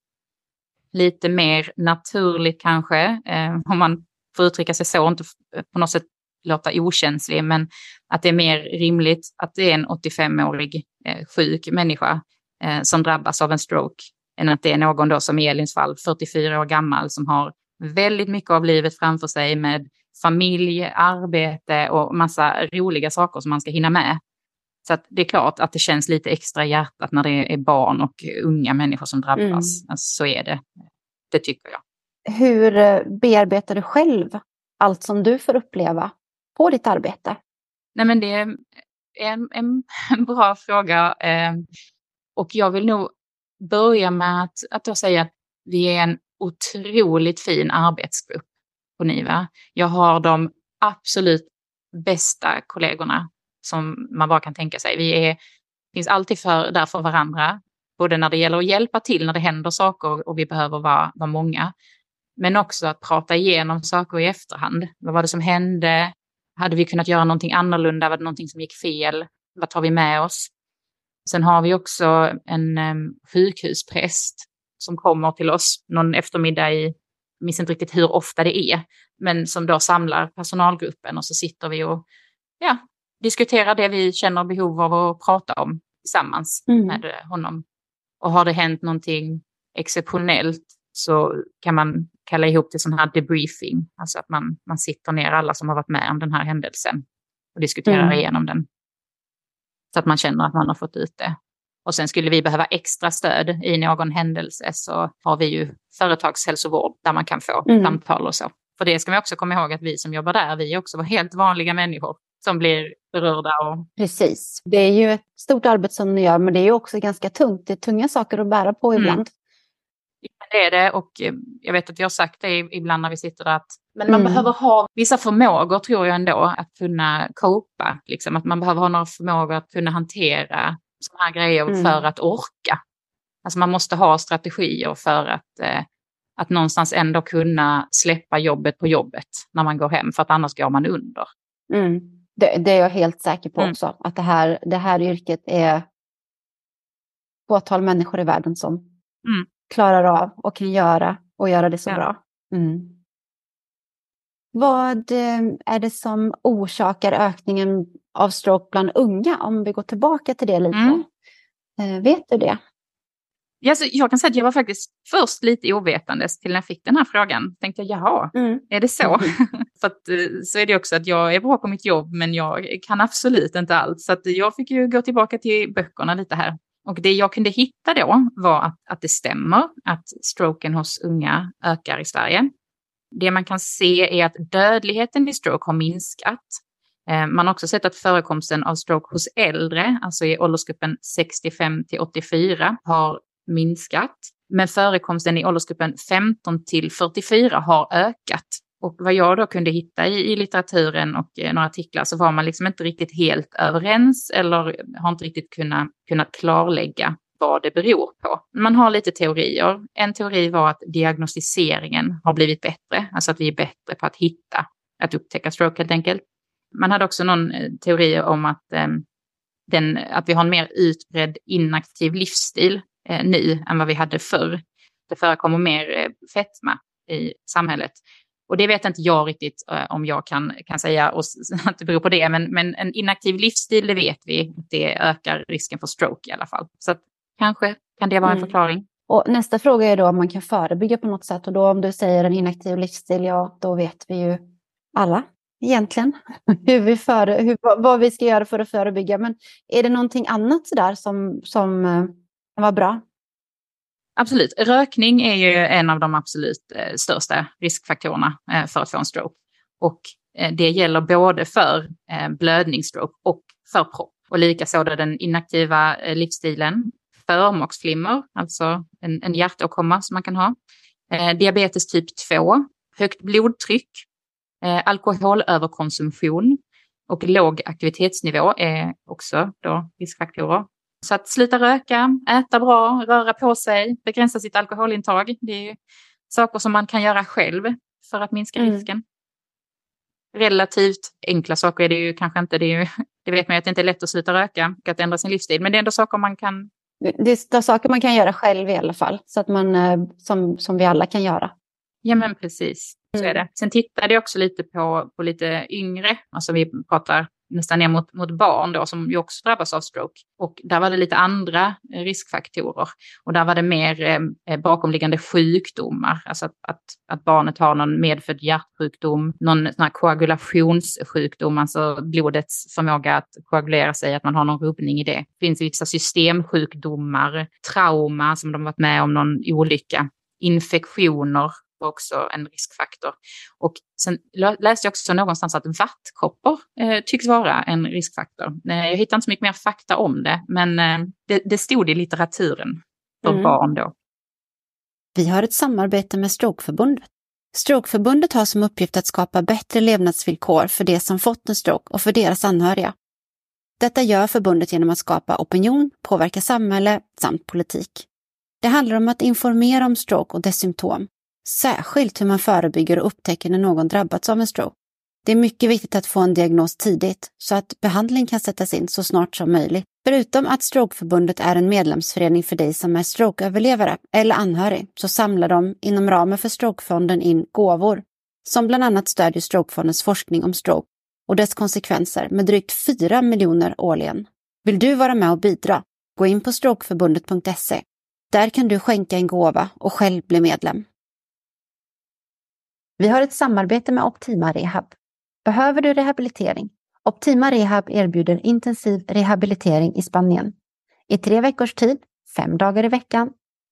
lite mer naturligt kanske, eh, om man får uttrycka sig så, inte eh, på något sätt låta okänslig, men att det är mer rimligt att det är en 85-årig sjuk människa som drabbas av en stroke, än att det är någon då som i Elins fall, 44 år gammal, som har väldigt mycket av livet framför sig med familj, arbete och massa roliga saker som man ska hinna med. Så det är klart att det känns lite extra hjärtat när det är barn och unga människor som drabbas. Mm. Alltså, så är det. Det tycker jag. Hur eh, bearbetar du själv allt som du får uppleva på ditt arbete? Nej, men det är en, en bra fråga. Eh, och jag vill nog börja med att, att säga att vi är en otroligt fin arbetsgrupp på NIVA. Jag har de absolut bästa kollegorna som man bara kan tänka sig. Vi är, finns alltid för, där för varandra, både när det gäller att hjälpa till när det händer saker och vi behöver vara, vara många. Men också att prata igenom saker i efterhand. Vad var det som hände? Hade vi kunnat göra någonting annorlunda? Var det någonting som gick fel? Vad tar vi med oss? Sen har vi också en um, sjukhuspräst som kommer till oss någon eftermiddag i, jag minns inte riktigt hur ofta det är, men som då samlar personalgruppen och så sitter vi och ja, diskuterar det vi känner behov av att prata om tillsammans mm. med honom. Och har det hänt någonting exceptionellt så kan man kalla ihop till sån här debriefing, alltså att man, man sitter ner alla som har varit med om den här händelsen och diskuterar mm. igenom den. Så att man känner att man har fått ut det. Och sen skulle vi behöva extra stöd i någon händelse så har vi ju företagshälsovård där man kan få mm. samtal och så. För det ska vi också komma ihåg att vi som jobbar där, vi är också helt vanliga människor som blir berörda. Och... Precis. Det är ju ett stort arbete som ni gör, men det är ju också ganska tungt. Det är tunga saker att bära på mm. ibland. Mm. Det är det och eh, jag vet att jag har sagt det ibland när vi sitter där att men man mm. behöver ha vissa förmågor tror jag ändå att kunna copa. Liksom. Att man behöver ha några förmågor att kunna hantera sådana här grejer mm. för att orka. Alltså man måste ha strategier för att, eh, att någonstans ändå kunna släppa jobbet på jobbet när man går hem, för att annars går man under. Mm. Det, det, är jag helt säker på mm. också, att det här, det här yrket är fåtal människor i världen som mm. klarar av och kan göra och göra det så ja. bra. Mm. Vad eh, är det som orsakar ökningen av stroke bland unga? Om vi går tillbaka till det lite. Mm. Eh, vet du det? Jag kan säga att jag var faktiskt först lite ovetandes till när jag fick den här frågan. Tänkte jag, jaha, mm. är det så? Mm. För att, eh, så är det också att jag är bra på mitt jobb, men jag kan absolut inte allt. Så jag fick ju gå tillbaka till böckerna lite här. Och det jag kunde hitta då var att, att det stämmer att stroken hos unga ökar i Sverige. Det man kan se är att dödligheten i stroke har minskat. Eh, man har också sett att förekomsten av stroke hos äldre, alltså i åldersgruppen 65 till 84, har minskat. Men förekomsten i åldersgruppen 15 till 44 har ökat. Och vad jag då kunde hitta i, i litteraturen och eh, några artiklar så var man liksom inte riktigt helt överens eller har inte riktigt kunnat, kunnat klarlägga vad det beror på. Man har lite teorier. En teori var att diagnostiseringen har blivit bättre, alltså att vi är bättre på att hitta, att upptäcka stroke helt enkelt. Man hade också någon eh, teori om att, eh, den, att vi har en mer utbredd inaktiv livsstil eh, nu än vad vi hade förr. Det förekommer mer eh, fetma i samhället. Och det vet inte jag riktigt eh, om jag kan, kan säga och, att det beror på det, men, men en inaktiv livsstil, det vet vi, det ökar risken för stroke i alla fall. Så att Kanske kan det vara en mm. förklaring. Och nästa fråga är då om man kan förebygga på något sätt. Och då om du säger en inaktiv livsstil, ja då vet vi ju alla egentligen hur vi före, hur, vad vi ska göra för att förebygga. Men är det någonting annat sådär som, som eh, kan vara bra? Absolut. Rökning är ju en av de absolut eh, största riskfaktorerna eh, för att få en stroke. Och det gäller både för blödningsstroke och för propp. Och likaså den inaktiva livsstilen förmaksflimmer, alltså en, en hjärtåkomma som man kan ha. Eh, diabetes typ 2, högt blodtryck, eh, alkoholöverkonsumtion och låg aktivitetsnivå är också då riskfaktorer. Så att sluta röka, äta bra, röra på sig, begränsa sitt alkoholintag. Det är saker som man kan göra själv för att minska mm. risken. Relativt enkla saker är det ju kanske inte. Det, ju, det vet man ju att det inte är lätt att sluta röka och att ändra sin livsstil. Men det är ändå saker man kan det är saker man kan göra själv i alla fall, så att man, eh, som, som vi alla kan göra. Ja, men precis. Så är mm. det. Sen tittade jag också lite på, på lite yngre, alltså vi pratar nästan ner mot, mot barn då som ju också drabbas av stroke. Och där var det lite andra eh, riskfaktorer. Och där var det mer eh, eh, bakomliggande sjukdomar, alltså att, att, att, barnet har någon medfödd hjärtsjukdom, någon sån här koagulationssjukdom, alltså blodets förmåga att koagulera sig, att man har någon rubbning i det. Det finns vissa systemsjukdomar, trauma som de varit med om någon olycka, infektioner också en riskfaktor. Och sen läste jag också någonstans att vattkoppor eh, tycks vara en riskfaktor. Eh, jag hittar inte så mycket mer fakta om det, men eh, det, det, stod i litteraturen för mm. barn då. Vi har ett samarbete med Strokeförbundet. Strokeförbundet har som uppgift att skapa bättre levnadsvillkor för de som fått en stroke och för deras anhöriga. Detta gör förbundet genom att skapa opinion, påverka samhälle samt politik. Det handlar om att informera om stroke och dess symptom, särskilt hur man förebygger och upptäcker när någon drabbats av en stroke. Det är mycket viktigt att få en diagnos tidigt så att behandling kan sättas in så snart som möjligt. Förutom att Strokeförbundet är en medlemsförening för dig som är strokeöverlevare eller anhörig så samlar de inom ramen för Strokefonden in gåvor som bland annat stödjer Strokefondens forskning om stroke och dess konsekvenser med drygt 4 miljoner årligen. Vill du vara med och bidra? Gå in på strokeförbundet.se. Där kan du skänka en gåva och själv bli medlem. Vi har ett samarbete med Optima Rehab. Behöver du rehabilitering? Optima Rehab erbjuder intensiv rehabilitering i Spanien. I tre veckors tid, fem dagar i veckan,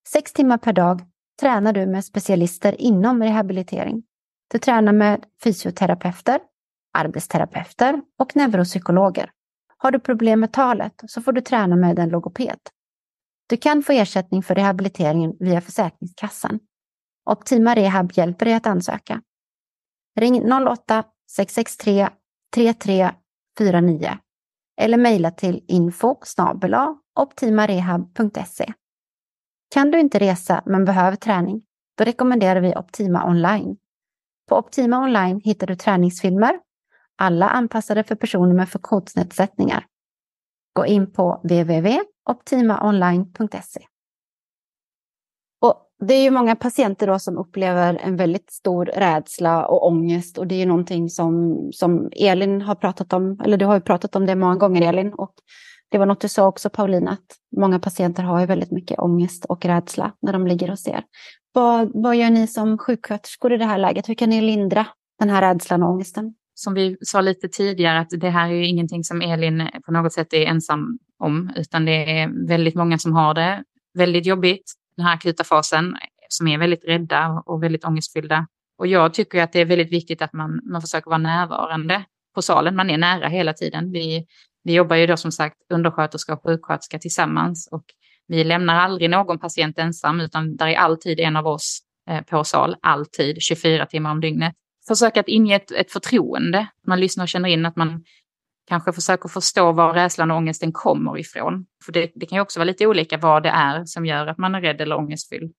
sex timmar per dag tränar du med specialister inom rehabilitering. Du tränar med fysioterapeuter, arbetsterapeuter och neuropsykologer. Har du problem med talet så får du träna med en logoped. Du kan få ersättning för rehabiliteringen via Försäkringskassan. Optima Rehab hjälper dig att ansöka. Ring 08-663 3349 eller mejla till info optimarehab.se. Kan du inte resa men behöver träning? Då rekommenderar vi Optima Online. På Optima Online hittar du träningsfilmer, alla anpassade för personer med funktionsnedsättningar. Gå in på www.optimaonline.se. Det är ju många patienter då som upplever en väldigt stor rädsla och ångest och det är ju någonting som, som Elin har pratat om, eller du har ju pratat om det många gånger Elin och det var något du sa också Paulina, att många patienter har ju väldigt mycket ångest och rädsla när de ligger hos er. Vad, vad gör ni som sjuksköterskor i det här läget? Hur kan ni lindra den här rädslan och ångesten? Som vi sa lite tidigare, att det här är ju ingenting som Elin på något sätt är ensam om, utan det är väldigt många som har det väldigt jobbigt, den här akuta fasen, som är väldigt rädda och väldigt ångestfyllda. Och jag tycker att det är väldigt viktigt att man, man försöker vara närvarande på salen. Man är nära hela tiden. Vi, vi jobbar ju då som sagt undersköterska och sjuksköterska tillsammans och vi lämnar aldrig någon patient ensam utan där är alltid en av oss eh, på sal, alltid 24 timmar om dygnet. Försöka att inge ett, ett förtroende. Man lyssnar och känner in att man kanske försöker förstå var rädslan och ångesten kommer ifrån. För det, det kan ju också vara lite olika vad det är som gör att man är rädd eller ångestfylld.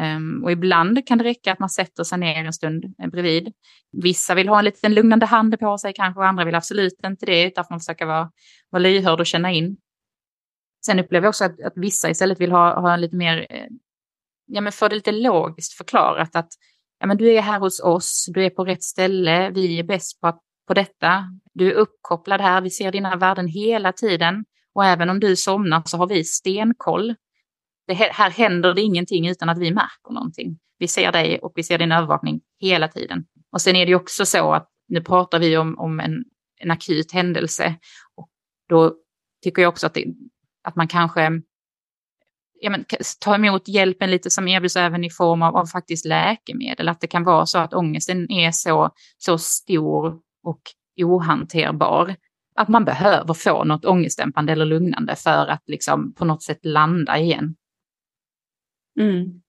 Um, och ibland kan det räcka att man sätter sig ner en stund eh, bredvid. Vissa vill ha en liten lugnande hand på sig kanske och andra vill absolut inte det utan man försöka vara, vara lyhörd och känna in. Sen upplever jag också att, att vissa istället vill ha, ha lite mer, eh, ja men få det lite logiskt förklarat att ja men du är här hos oss, du är på rätt ställe, vi är bäst på, att på detta, du är uppkopplad här, vi ser dina värden hela tiden och även om du somnar så har vi stenkoll. Det, här händer det ingenting utan att vi märker någonting. Vi ser dig och vi ser din övervakning hela tiden. Och sen är det ju också så att nu pratar vi om, om en, en akut händelse och då tycker jag också att det, att man kanske ja, men, tar emot hjälpen lite som erbjuds även i form av, av faktiskt läkemedel. Att det kan vara så att ångesten är så, så stor och ohanterbar att man behöver få något ångestdämpande eller lugnande för att liksom på något sätt landa igen. Mm.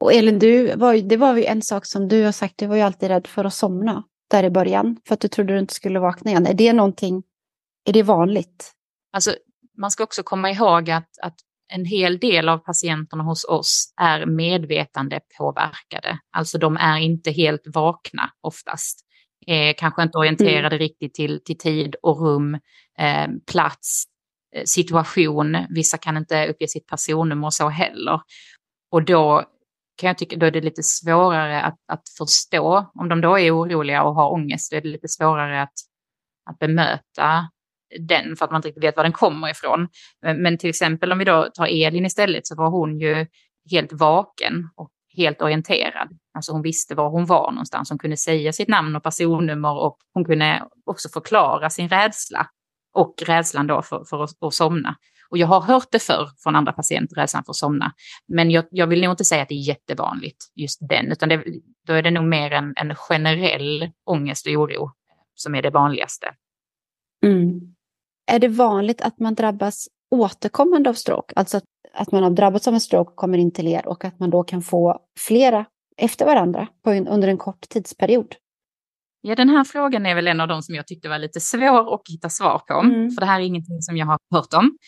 Och Elin, du var, det var ju en sak som du har sagt, du var ju alltid rädd för att somna där i början, för att du trodde du inte skulle vakna igen. Är det någonting, är det vanligt? Alltså, man ska också komma ihåg att, att en hel del av patienterna hos oss är medvetande påverkade. Alltså de är inte helt vakna oftast. Eh, kanske inte orienterade mm. riktigt till, till tid och rum, eh, plats, eh, situation. Vissa kan inte uppge sitt personnummer och så heller. Och då kan jag tycka då är det lite svårare att, att förstå. Om de då är oroliga och har ångest, då är det lite svårare att, att bemöta den för att man inte riktigt vet var den kommer ifrån. Men till exempel om vi då tar Elin istället så var hon ju helt vaken och helt orienterad. Alltså hon visste var hon var någonstans. Hon kunde säga sitt namn och personnummer och hon kunde också förklara sin rädsla och rädslan då för, för att, att somna. Och jag har hört det förr från andra patienter, rädslan för att somna. Men jag, jag, vill nog inte säga att det är jättevanligt, just den, utan det, då är det nog mer en, en generell ångest och oro som är det vanligaste. Mm. Är det vanligt att man drabbas återkommande av stroke? Alltså att, att man har drabbats av en stroke och kommer in till er och att man då kan få flera efter varandra en, under en kort tidsperiod? Ja, den här frågan är väl en av de som jag tyckte var lite svår att hitta svar på, mm. för det här är ingenting som jag har hört om.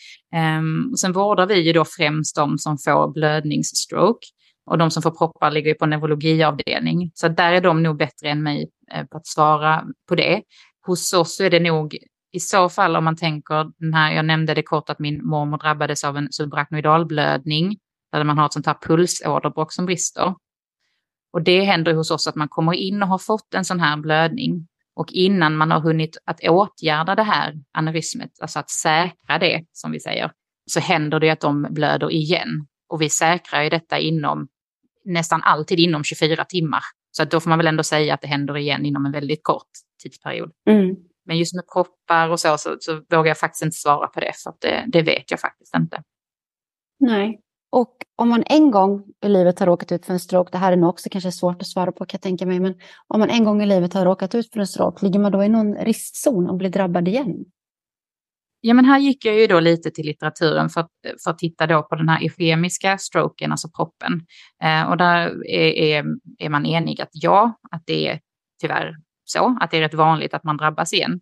Um, och sen vårdar vi ju då främst de som får blödningsstroke. Och de som får proppar ligger på neurologiavdelning. Så där är de nog bättre än mig eh, på att svara på det. Hos oss är det nog i så fall om man tänker den här, jag nämnde det kort att min mormor drabbades av en subarachnoidalblödning där man har ett sånt här pulsåderbråck som brister. Och det händer hos oss att man kommer in och har fått en sån här blödning och innan man har hunnit att åtgärda det här aneurysmet, alltså att säkra det som vi säger, så händer det att de blöder igen. Och vi säkrar ju detta inom nästan alltid inom 24 timmar. Så att då får man väl ändå säga att det händer igen inom en väldigt kort tidsperiod. Mm. Men just med proppar och så, så, så, vågar jag faktiskt inte svara på det, för det, det vet jag faktiskt inte. Nej. Och om man en gång i livet har råkat ut för en stroke, det här är nog också kanske svårt att svara på kan jag tänka mig, men om man en gång i livet har råkat ut för en stroke, ligger man då i någon riskzon och blir drabbad igen? Ja, men här gick jag ju då lite till litteraturen för att, för att titta då på den här ischemiska stroken, alltså proppen. Eh, och där är, är, är, man enig att ja, att det är tyvärr så, att det är rätt vanligt att man drabbas igen.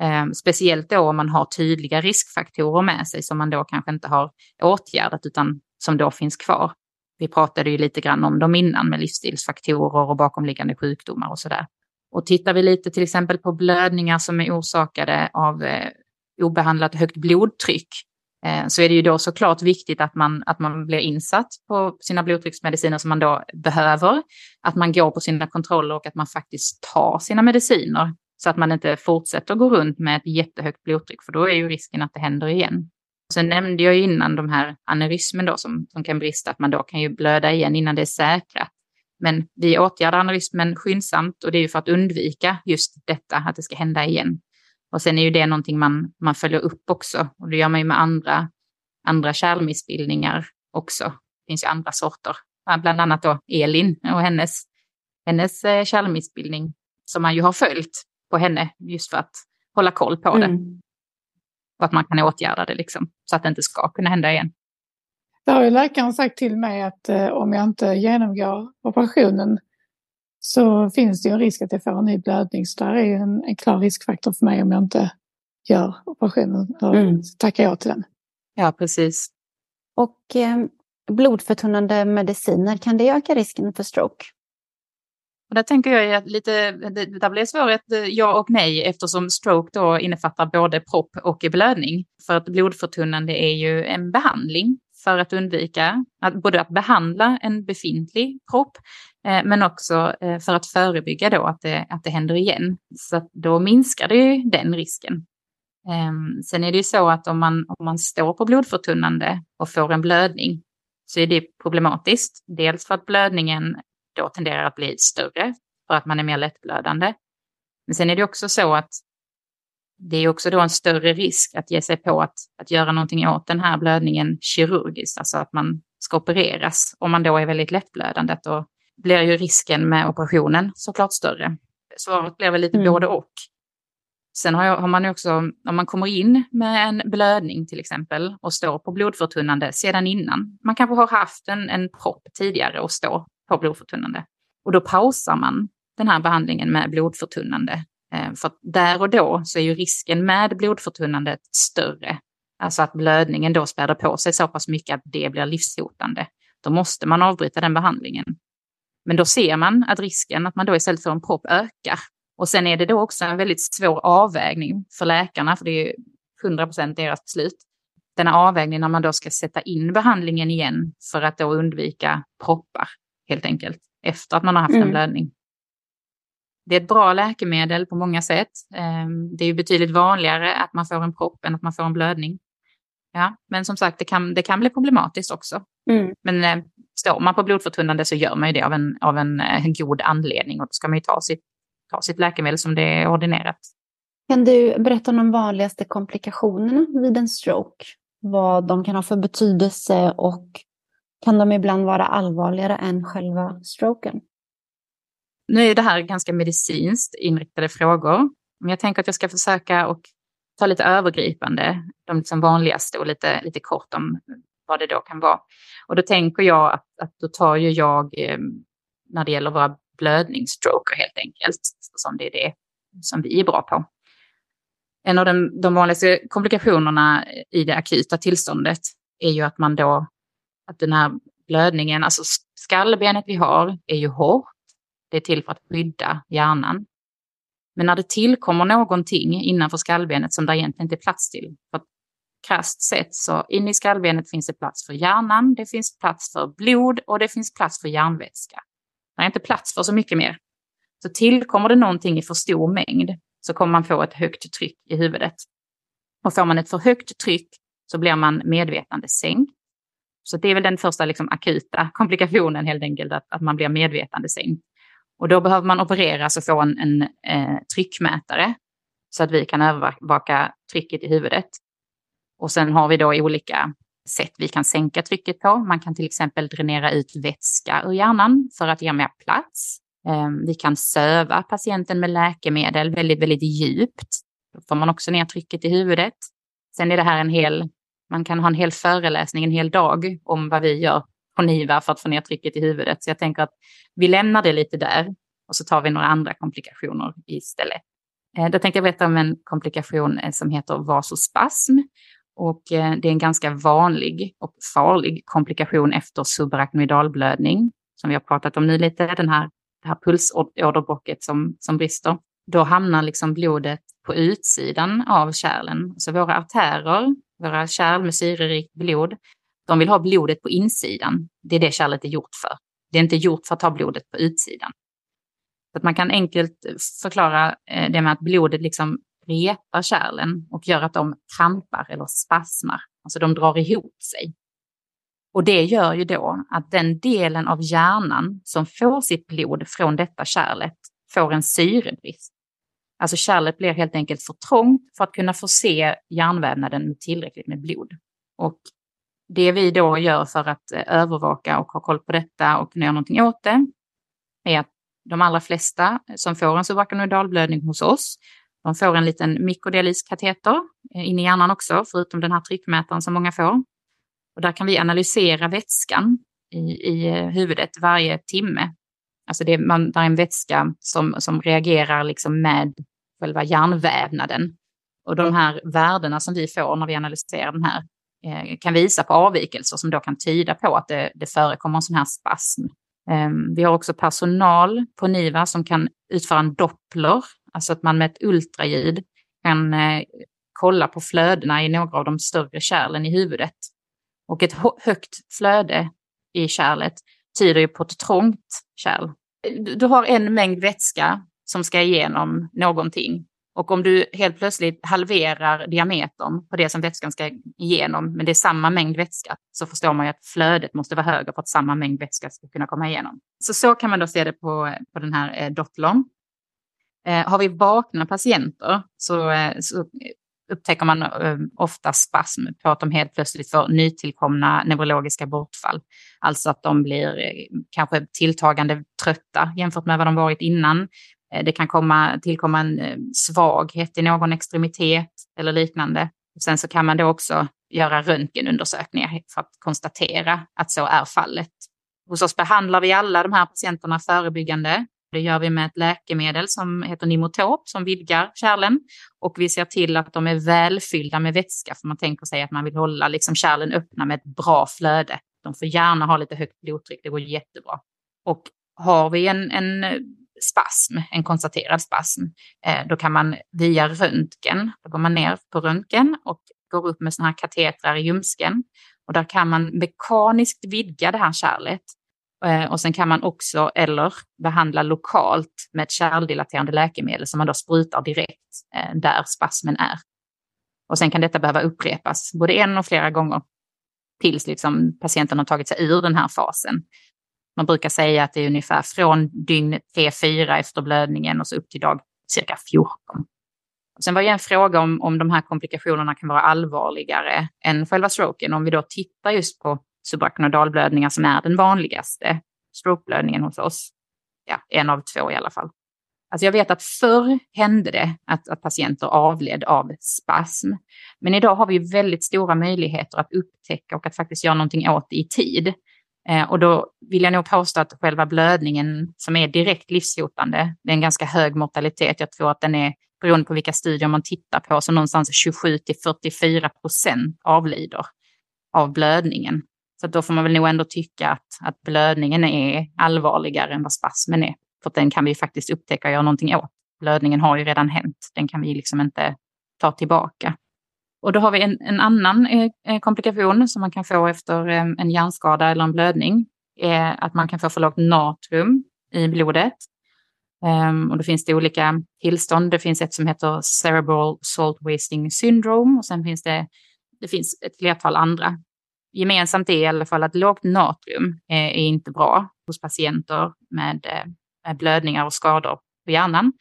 Eh, speciellt då om man har tydliga riskfaktorer med sig som man då kanske inte har åtgärdat utan som då finns kvar. Vi pratade ju lite grann om dem innan med livsstilsfaktorer och bakomliggande sjukdomar och sådär. Och tittar vi lite till exempel på blödningar som är orsakade av eh, obehandlat högt blodtryck eh, så är det ju då såklart viktigt att man, att man blir insatt på sina blodtrycksmediciner som man då behöver, att man går på sina kontroller och att man faktiskt tar sina mediciner så att man inte fortsätter gå runt med ett jättehögt blodtryck för då är ju risken att det händer igen. Sen nämnde jag innan de här aneurysmen då som, som kan brista, att man då kan ju blöda igen innan det är säkrat. Men vi åtgärdar aneurysmen skyndsamt och det är ju för att undvika just detta, att det ska hända igen. Och sen är ju det någonting man, man följer upp också och det gör man ju med andra, andra kärlmissbildningar också. Det finns ju andra sorter, bland annat då Elin och hennes, hennes eh, kärlmissbildning som man ju har följt på henne just för att hålla koll på det. Mm och att man kan åtgärda det liksom, så att det inte ska kunna hända igen. Det har ju läkaren sagt till mig att eh, om jag inte genomgår operationen så finns det ju en risk att jag får en ny blödning. Så där är ju en, en klar riskfaktor för mig om jag inte gör operationen. Då mm. tackar jag till den. Ja, precis. Och eh, blodförtunnande mediciner, kan det öka risken för stroke? Och där tänker jag att lite, det, där blir svaret eh, ja och nej eftersom stroke då innefattar både propp och blödning. För att blodförtunnande är ju en behandling för att undvika att både att behandla en befintlig propp eh, men också eh, för att förebygga då att det, att det händer igen. Så då minskar det ju den risken. Eh, sen är det ju så att om man, om man står på blodförtunnande och får en blödning så är det problematiskt. Dels för att blödningen då tenderar att bli större för att man är mer lättblödande. Men sen är det också så att det är också då en större risk att ge sig på att, att göra någonting åt den här blödningen kirurgiskt, alltså att man ska opereras. Om man då är väldigt lättblödande, då blir ju risken med operationen såklart större. Svaret blir väl lite mm. både och. Sen har, jag, har man också, om man kommer in med en blödning till exempel och står på blodförtunnande sedan innan, man kanske har haft en, en propp tidigare och står på blodförtunnande. Och då pausar man den här behandlingen med blodförtunnande. Eh, för där och då så är ju risken med blodförtunnandet större. Alltså att blödningen då späder på sig så pass mycket att det blir livshotande. Då måste man avbryta den behandlingen. Men då ser man att risken att man då istället får en propp ökar. Och sen är det då också en väldigt svår avvägning för läkarna, för det är ju 100 procent deras beslut. Den här avvägningen när man då ska sätta in behandlingen igen för att då undvika proppar helt enkelt efter att man har haft mm. en blödning. Det är ett bra läkemedel på många sätt. Ehm, det är ju betydligt vanligare att man får en propp än att man får en blödning. Ja, men som sagt, det kan, det kan bli problematiskt också. Mm. Men eh, står man på blodförtunnande så gör man ju det av en, av en, eh, god anledning och då ska man ju ta sitt, ta sitt läkemedel som det är ordinerat. Kan du berätta om de vanligaste komplikationerna vid en stroke? Vad de kan ha för betydelse och kan de ibland vara allvarligare än själva stroken. Nu är det här ganska medicinskt inriktade frågor, men jag tänker att jag ska försöka och ta lite övergripande, de liksom vanligaste och lite, lite kort om vad det då kan vara. Och då tänker jag att, att då tar ju jag, eh, när det gäller våra blödningsstroker helt enkelt, som det är det som vi är bra på. En av de, de vanligaste komplikationerna i det akuta tillståndet är ju att man då att den här blödningen, alltså skallbenet vi har är ju hårt. Det är till för att skydda hjärnan. Men när det tillkommer någonting innanför skallbenet som det egentligen inte är plats till, för att krasst sett så in i skallbenet finns det plats för hjärnan, det finns plats för blod och det finns plats för järnvätska. Det är inte plats för så mycket mer. Så tillkommer det någonting i för stor mängd så kommer man få ett högt tryck i huvudet. Och får man ett för högt tryck så blir man medvetande sänkt. Så det är väl den första liksom, akuta komplikationen helt enkelt, att, att man blir medvetande sänkt. Och då behöver man opereras och få en, en eh, tryckmätare så att vi kan övervaka trycket i huvudet. Och sen har vi då olika sätt vi kan sänka trycket på. Man kan till exempel dränera ut vätska ur hjärnan för att ge mer plats. Eh, vi kan söva patienten med läkemedel väldigt, väldigt djupt. Då får man också ner trycket i huvudet. Sen är det här en hel, man kan ha en hel föreläsning, en hel dag om vad vi gör på NIVA för att få ner trycket i huvudet. Så jag tänker att vi lämnar det lite där och så tar vi några andra komplikationer istället. Eh, då tänkte jag berätta om en komplikation eh, som heter vasospasm. Och eh, det är en ganska vanlig och farlig komplikation efter subarachnoidalblödning, som vi har pratat om nu lite, den här, det här pulsåderbråcket som, som brister. Då hamnar liksom blodet på utsidan av kärlen. Så våra artärer, våra kärl med syrerikt blod, de vill ha blodet på insidan. Det är det kärlet är gjort för. Det är inte gjort för att ha blodet på utsidan. Så att man kan enkelt förklara eh, det med att blodet liksom repar kärlen och gör att de krampar eller spasmar. Alltså de drar ihop sig. Och det gör ju då att den delen av hjärnan som får sitt blod från detta kärlet får en syrebrist. Alltså kärlet blir helt enkelt för trångt för att kunna förse hjärnvävnaden med tillräckligt med blod. Och det vi då gör för att eh, övervaka och ha koll på detta och göra någonting åt det är att de allra flesta som får en subarachnoidalblödning hos oss de får en liten mikrodialyskateter eh, in i hjärnan också, förutom den här tryckmätaren som många får. Och där kan vi analysera vätskan i, i eh, huvudet varje timme. Alltså det, man, det är en vätska som, som reagerar liksom med själva hjärnvävnaden. Och de här värdena som vi får när vi analyserar den här eh, kan visa på avvikelser som då kan tyda på att det, det förekommer en sån här spasm. Eh, vi har också personal på NIVA som kan utföra en doppler Alltså att man med ett ultraljud kan eh, kolla på flödena i några av de större kärlen i huvudet. Och ett högt flöde i kärlet tyder ju på ett trångt kärl. Du har en mängd vätska som ska igenom någonting. Och om du helt plötsligt halverar diametern på det som vätskan ska igenom, men det är samma mängd vätska, så förstår man ju att flödet måste vara högre för att samma mängd vätska ska kunna komma igenom. Så så kan man då se det på, på den här eh, dottlon. Eh, har vi vakna patienter så, eh, så upptäcker man eh, ofta spasm på att de helt plötsligt får nytillkomna neurologiska bortfall. Alltså att de blir eh, kanske tilltagande trötta jämfört med vad de varit innan. Eh, det kan komma, tillkomma en svaghet i någon extremitet eller liknande. sen så kan man då också göra röntgenundersökningar för att konstatera att så är fallet. Hos oss behandlar vi alla de här patienterna förebyggande det gör vi med ett läkemedel som heter Nimotop som vidgar kärlen och vi ser till att de är välfyllda med vätska för man tänker sig att man vill hålla liksom kärlen öppna med ett bra flöde. De får gärna ha lite högt blodtryck, det går jättebra. Och har vi en, en spasm, en konstaterad spasm, eh, då kan man via röntgen, då går man ner på röntgen och går upp med sådana här katetrar i ljumsken och där kan man mekaniskt vidga det här kärlet Eh, och sen kan man också, eller behandla lokalt med ett kärldilaterande läkemedel som man då sprutar direkt eh, där spasmen är. Och sen kan detta behöva upprepas både en och flera gånger tills liksom patienten har tagit sig ur den här fasen. Man brukar säga att det är ungefär från dygn 3-4 efter blödningen och så upp till dag cirka 14. Och sen var det en fråga om, om de här komplikationerna kan vara allvarligare än själva stroken. Om vi då tittar just på subarachnoidalblödningar som är den vanligaste strokeblödningen hos oss. Ja, en av två i alla fall. Alltså jag vet att förr hände det att, att patienter avled av spasm. Men idag har vi väldigt stora möjligheter att upptäcka och att faktiskt göra någonting åt det i tid. Eh, och då vill jag nog påstå att själva blödningen som är direkt livshotande, det är en ganska hög mortalitet. Jag tror att den är, beroende på vilka studier man tittar på, så någonstans 27 till 44 procent avlider av blödningen. Så då får man väl nog ändå tycka att, att blödningen är allvarligare än vad spasmen är. För den kan vi faktiskt upptäcka och göra någonting åt. Blödningen har ju redan hänt. Den kan vi liksom inte ta tillbaka. Och då har vi en, en annan eh, eh komplikation som man kan få efter eh, en hjärnskada eller en blödning. Är att man kan få för lågt natrium i blodet. Um, och då finns det olika tillstånd. Det finns ett som heter Cerebral Salt Wasting Syndrome och sen finns det, det finns ett flertal andra. Gemensamt är i alla fall att lågt natrium eh, är, inte bra hos patienter med, eh, med blödningar och skador på hjärnan.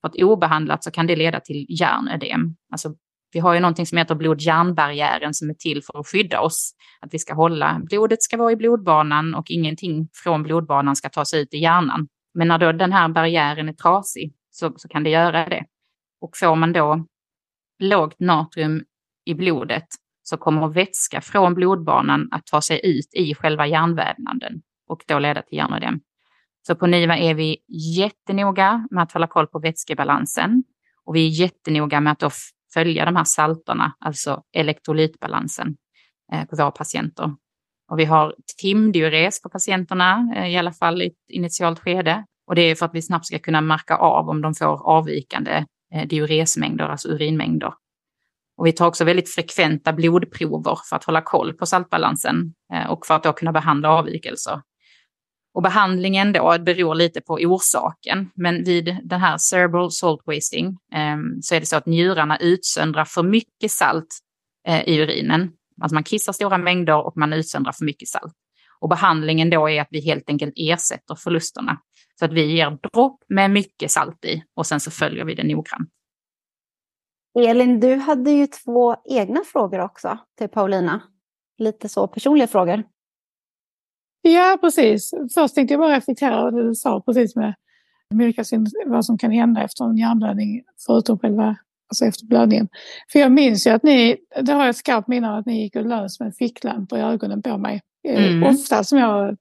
För att obehandlat så kan det leda till hjärnödem. Alltså, vi har ju någonting som heter blod-hjärnbarriären som är till för att skydda oss. Att vi ska hålla, blodet ska vara i blodbanan och ingenting från blodbanan ska ta sig ut i hjärnan. Men när då den här barriären är trasig så, så kan det göra det. Och får man då lågt natrium i blodet så kommer vätska från blodbanan att ta sig ut i själva hjärnvävnaden och då leda till hjärnödem. Så på NIVA är vi jättenoga med att hålla koll på vätskebalansen och vi är jättenoga med att då följa de här salterna, alltså elektrolytbalansen eh, på våra patienter. Och vi har timdiures på patienterna, eh, i alla fall i ett initialt skede. Och det är för att vi snabbt ska kunna märka av om de får avvikande eh, diuresmängder, alltså urinmängder. Och vi tar också väldigt frekventa blodprover för att hålla koll på saltbalansen eh, och för att då kunna behandla avvikelser. Och behandlingen då beror lite på orsaken, men vid den här cerebral salt wasting ehm, så är det så att njurarna utsöndrar för mycket salt eh, i urinen Alltså man kissar stora mängder och man utsöndrar för mycket salt. Och behandlingen då är att vi helt enkelt ersätter förlusterna. Så att vi ger dropp med mycket salt i och sen så följer vi det noggrant. Elin, du hade ju två egna frågor också till Paulina. Lite så personliga frågor. Ja, precis. Först tänkte jag bara reflektera över det du sa precis med Myrka, vad som kan hända efter en hjärnblödning, förutom själva alltså efter blödningen. För jag minns ju att ni, det har jag ett skarpt minne av att ni gick och lös med ficklampor i ögonen på mig. Eh, mm. Ofta som jag,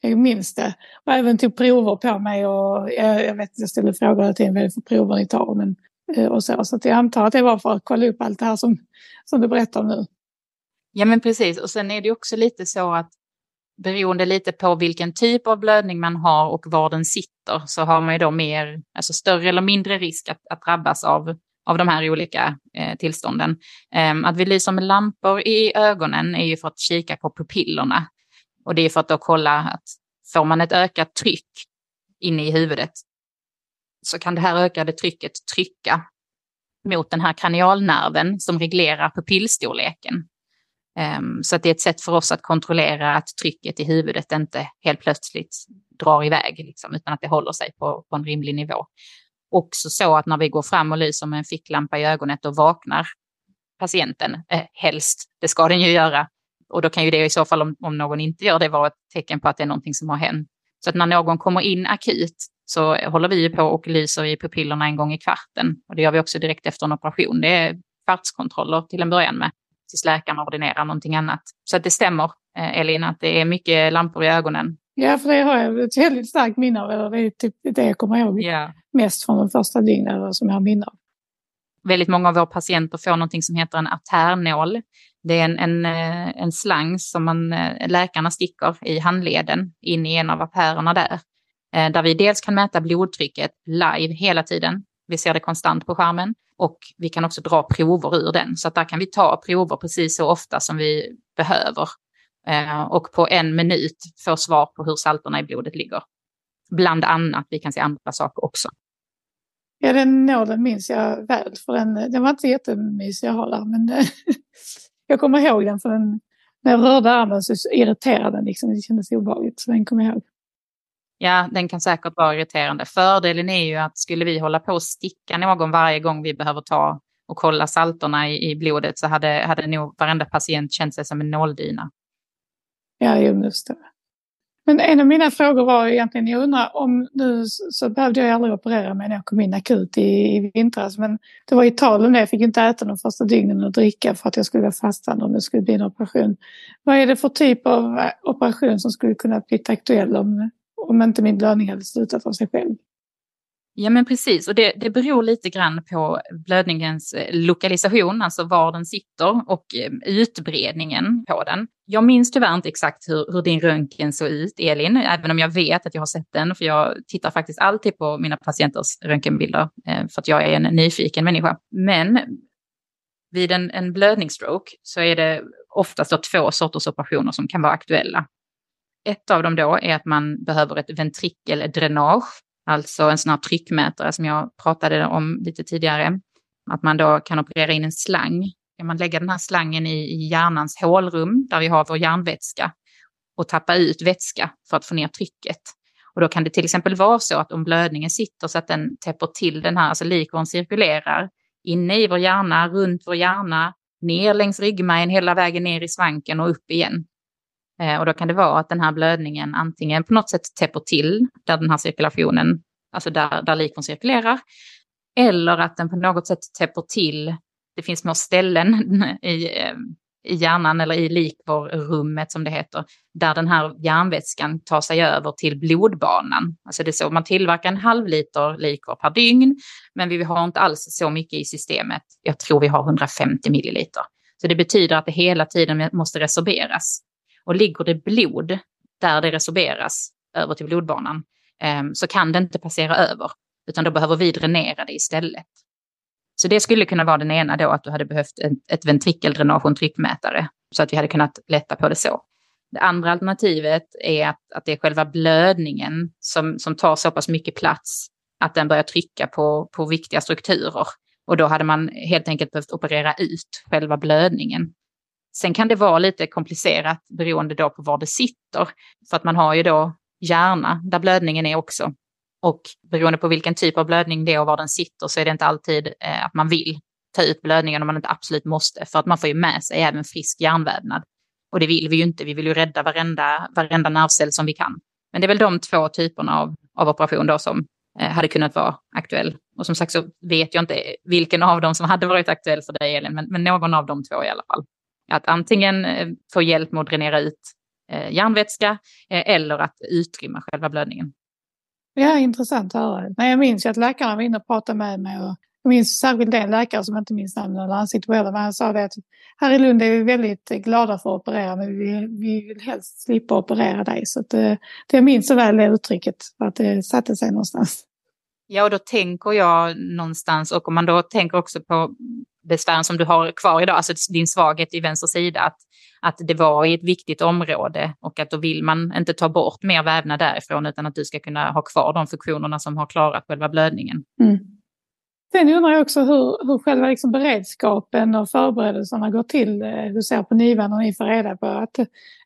jag minns det. Och även tog prover på mig och jag, jag vet jag ställde frågor hela tiden vad det är för prover ni tar. Men, eh, Eh, och så så jag antar att det var för att kolla upp allt det här som, som du berättar om nu. Ja men precis och sen är det också lite så att beroende lite på vilken typ av blödning man har och var den sitter så har man ju då mer, alltså större eller mindre risk att, att drabbas av av de här olika eh, tillstånden. Eh, att vi lyser med lampor i ögonen är ju för att kika på pupillerna. Och det är för att då kolla att får man ett ökat tryck inne i huvudet så kan det här ökade trycket trycka mot den här kranialnerven som reglerar pupillstorleken. Ehm, så att det är ett sätt för oss att kontrollera att trycket i huvudet inte helt plötsligt drar iväg, liksom, utan att det håller sig på, på en rimlig nivå också så att när vi går fram och lyser med en ficklampa i ögonet och vaknar patienten, eh, helst, det ska den ju göra. Och då kan ju det i så fall, om, om någon inte gör det, vara ett tecken på att det är någonting som har hänt. Så att när någon kommer in akut så håller vi på och lyser i pupillerna en gång i kvarten. Och det gör vi också direkt efter en operation. Det är kvartskontroller till en början med, tills läkaren ordinerar någonting annat. Så att det stämmer, eh, Elin, att det är mycket lampor i ögonen Ja, för det har jag ett väldigt starkt minne av. Eller det är typ det jag kommer ihåg yeah. mest från de första dygnen som jag har minne av. Väldigt många av våra patienter får någonting som heter en artärnål. Det är en, en, eh, en slang som man, eh, läkarna sticker i handleden in i en av artärerna där. Eh, där vi dels kan mäta blodtrycket live hela tiden. Vi ser det konstant på skärmen och vi kan också dra prover ur den. Så att där kan vi ta prover precis så ofta som vi behöver eh, och på en minut få svar på hur salterna i blodet ligger. Bland annat, vi kan se andra saker också. Ja, den nålen minns jag väl, för den, den var inte jättemysig att ha där, men jag kommer ihåg den, för den, när jag rörde armen så irriterade den, liksom, det kändes obehagligt, så den kommer jag ihåg. Ja, den kan säkert vara irriterande. Fördelen är ju att skulle vi hålla på att sticka någon varje gång vi behöver ta och kolla salterna i, i blodet så hade, hade nog varenda patient känt sig som en nåldyna. Ja, just det. Men en av mina frågor var egentligen, jag undrar om nu så behövde jag aldrig operera mig när jag kom in akut i, i vintras. Men det var i tal om det, jag fick inte äta de första dygnen och dricka för att jag skulle vara fastande om det skulle bli en operation. Vad är det för typ av eh, operation som skulle kunna bli aktuell om, om inte min blödning hade slutat av sig själv? Ja men precis, och det, det beror lite grann på blödningens eh, lokalisation, alltså var den sitter och eh, utbredningen på den. Jag minns tyvärr inte exakt hur, hur din röntgen såg ut, Elin, även om jag vet att jag har sett den, för jag tittar faktiskt alltid på mina patienters röntgenbilder, eh, för att jag är en nyfiken människa. Men vid en, en blödningsstroke så är det oftast två sorters operationer som kan vara aktuella. Ett av dem då är att man behöver ett ventrikeldränage, alltså en sån här tryckmätare som jag pratade om lite tidigare. Att man då kan operera in en slang. Kan man lägga den här slangen i, i hjärnans hålrum där vi har vår hjärnvätska och tappa ut vätska för att få ner trycket. Och då kan det till exempel vara så att om blödningen sitter så att den täpper till den här, alltså likvården cirkulerar inne i vår hjärna, runt vår hjärna, ner längs ryggmärgen hela vägen ner i svanken och upp igen. Eh, och då kan det vara att den här blödningen antingen på något sätt täpper till där den här cirkulationen, alltså där, där likvården cirkulerar, eller att den på något sätt täpper till, det finns små ställen i, eh, i hjärnan eller i likvorrummet som det heter, där den här järnvätskan tar sig över till blodbanan. Alltså det är så, man tillverkar en halv liter likvor per dygn, men vi har inte alls så mycket i systemet. Jag tror vi har 150 milliliter. Så det betyder att det hela tiden måste resorberas. Och ligger det blod där det resorberas över till blodbanan ehm, så kan det inte passera över, utan då behöver vi dränera det istället. Så det skulle kunna vara den ena då, att du hade behövt ett, ett ventrikeldränage och en tryckmätare, så att vi hade kunnat lätta på det så. Det andra alternativet är att, att det är själva blödningen som, som tar så pass mycket plats att den börjar trycka på, på viktiga strukturer. Och då hade man helt enkelt behövt operera ut själva blödningen. Sen kan det vara lite komplicerat beroende då på var det sitter. För att man har ju då hjärna där blödningen är också. Och beroende på vilken typ av blödning det är och var den sitter så är det inte alltid eh, att man vill ta ut blödningen om man inte absolut måste. För att man får ju med sig även frisk hjärnvävnad. Och det vill vi ju inte, vi vill ju rädda varenda, varenda nervcell som vi kan. Men det är väl de två typerna av, av operation då som eh, hade kunnat vara aktuell. Och som sagt så vet jag inte vilken av dem som hade varit aktuell för dig Elin, men, men någon av de två i alla fall. Att antingen eh, få hjälp med att dränera ut eh, järnvätska eh, eller att utrymma själva blödningen. Ja, intressant att höra. Nej, jag minns ju att läkarna var inne och pratade med mig. Och jag minns särskilt en läkare som inte minns namnet eller ansiktet heller, men han sa det att här i Lund är vi väldigt glada för att operera, men vi, vi vill helst slippa operera dig. Så att, det, jag minns så väl det uttrycket, för att det satte sig någonstans. Ja, och då tänker jag någonstans, och om man då tänker också på besvären som du har kvar idag, alltså din svaghet i vänster sida, att, att det var i ett viktigt område och att då vill man inte ta bort mer vävnad därifrån utan att du ska kunna ha kvar de funktionerna som har klarat själva blödningen. Mm. Sen undrar jag också hur, hur själva liksom beredskapen och förberedelserna går till. Eh, du ser på NIVA när ni får reda på att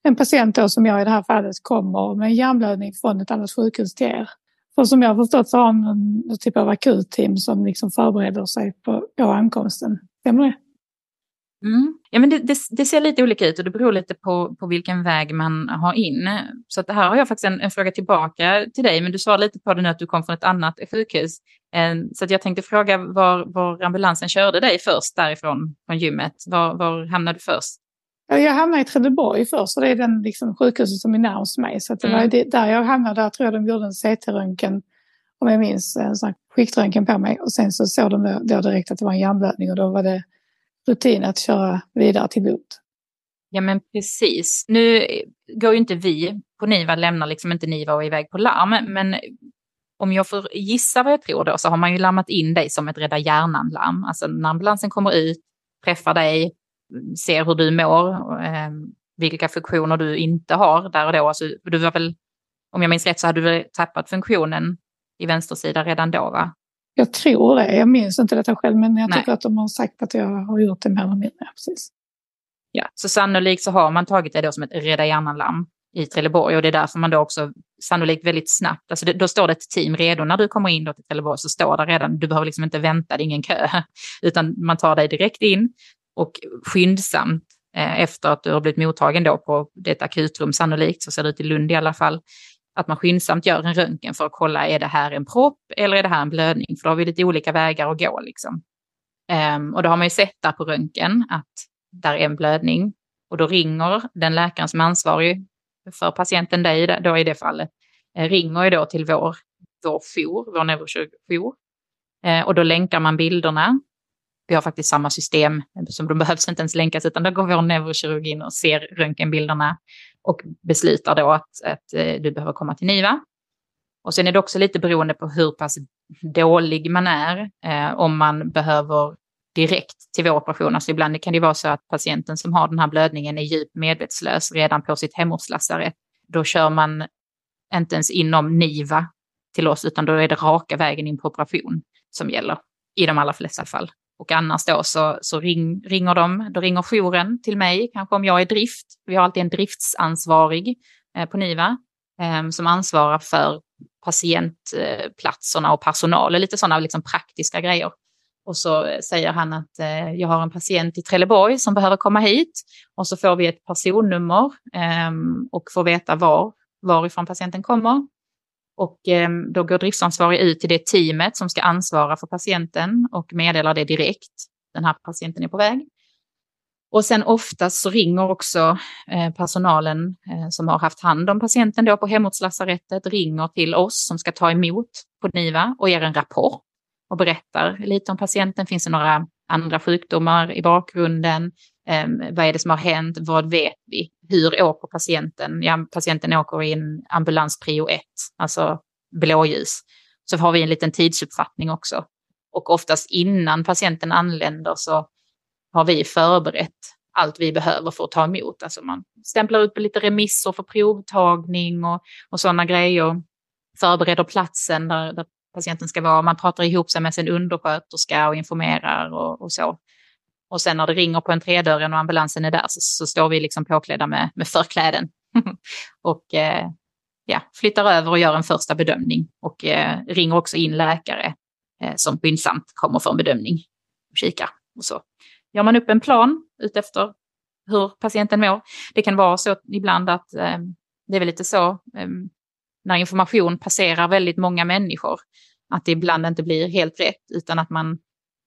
en patient då, som jag i det här fallet kommer med en hjärnblödning från ett annat sjukhus till er. För som jag har förstått så har man en typ av akutteam som liksom förbereder sig på, på ankomsten. Stämmer det? Mm. Ja, men det, det, det, ser lite olika ut och det beror lite på, på vilken väg man har in. Så att här har jag faktiskt en, en fråga tillbaka till dig, men du svarade lite på det nu att du kom från ett annat sjukhus. Eh, så att jag tänkte fråga var, var ambulansen körde dig först därifrån, från gymmet. Var, var hamnade du först? Jag hamnade i Trelleborg först och det är den liksom, sjukhuset som är närmast mig. Så det mm. var där jag hamnade, där tror jag de gjorde en CT-röntgen, om jag minns, eh, en sån skiktröntgen på mig. Och sen så såg de då, direkt att det var en hjärnblödning och då var det rutin att köra vidare till blod. Ja men precis. Nu går ju inte vi på NIVA, lämnar liksom inte NIVA och är iväg på larm, men om jag får gissa vad jag tror då så har man ju larmat in dig som ett rädda hjärnan-larm. Alltså när ambulansen kommer ut, träffar dig, ser hur du mår, eh, vilka funktioner du inte har där och då. Alltså, du var väl, om jag minns rätt så hade du väl tappat funktionen i vänster sida redan då va? Jag tror det. Jag minns inte detta själv, men jag Nej. tycker att de har sagt att jag har gjort det mer eller mindre. Precis. Ja, så sannolikt så har man tagit det då som ett rädda hjärnan-larm i Trelleborg och det är därför man då också sannolikt väldigt snabbt, alltså det, då står det ett team redo när du kommer in då till Trelleborg så står det redan, du behöver liksom inte vänta, det är ingen kö, utan man tar dig direkt in och skyndsamt eh, efter att du har blivit mottagen då på ett akutrum sannolikt, så ser det ut i Lund i alla fall, att man skyndsamt gör en röntgen för att kolla, är det här en propp eller är det här en blödning? För då har vi lite olika vägar att gå liksom. Um, och då har man ju sett där på röntgen att där är en blödning och då ringer den läkaren som är ansvarig för patienten dig då i det fallet, eh, ringer ju då till vår vår jour, vår neurokirurgjour. Uh, och då länkar man bilderna. Vi har faktiskt samma system, eh, som de behövs inte ens länkas, utan då går vår neurokirurg in och ser röntgenbilderna och beslutar då att, att eh, du behöver komma till NIVA. Och sen är det också lite beroende på hur pass dålig man är, eh, om man behöver direkt till vår operation. Alltså ibland kan det vara så att patienten som har den här blödningen är djupt medvetslös redan på sitt hemortslasarett. Då kör man inte ens inom NIVA till oss, utan då är det raka vägen in på operation som gäller i de allra flesta fall. Och annars då så, så ring, ringer de, då ringer jouren till mig, kanske om jag är drift. Vi har alltid en driftsansvarig eh, på NIVA eh, som ansvarar för patientplatserna och personal och lite sådana liksom praktiska grejer. Och så eh, säger han att eh, jag har en patient i Trelleborg som behöver komma hit. Och så får vi ett personnummer eh, och får veta var, varifrån patienten kommer. Och ehm, då går driftsansvarig ut till det teamet som ska ansvara för patienten och meddelar det direkt. Den här patienten är på väg. Och sen oftast så ringer också eh, personalen eh, som har haft hand om patienten då på hemortslasarettet, ringer till oss som ska ta emot på NIVA och ger en rapport och berättar lite om patienten. Finns det några andra sjukdomar i bakgrunden? Eh, vad är det som har hänt? Vad vet vi? Hur åker patienten? Ja, patienten åker i en ambulans prio 1, alltså blåljus. Så har vi en liten tidsuppfattning också. Och oftast innan patienten anländer så har vi förberett allt vi behöver för att ta emot. Alltså man stämplar ut lite remisser för provtagning och, och sådana grejer. Förbereder platsen där, där patienten ska vara. Man pratar ihop sig med sin undersköterska och informerar och, och så. Och sen när det ringer på entrédörren och ambulansen är där så, så står vi liksom påklädda med, med förkläden. och eh, ja, flyttar över och gör en första bedömning. Och eh, ringer också in läkare eh, som skyndsamt kommer för en bedömning. Och kikar och så. Gör man upp en plan utefter hur patienten mår. Det kan vara så ibland att eh, det är väl lite så eh, när information passerar väldigt många människor att det ibland inte blir helt rätt utan att man,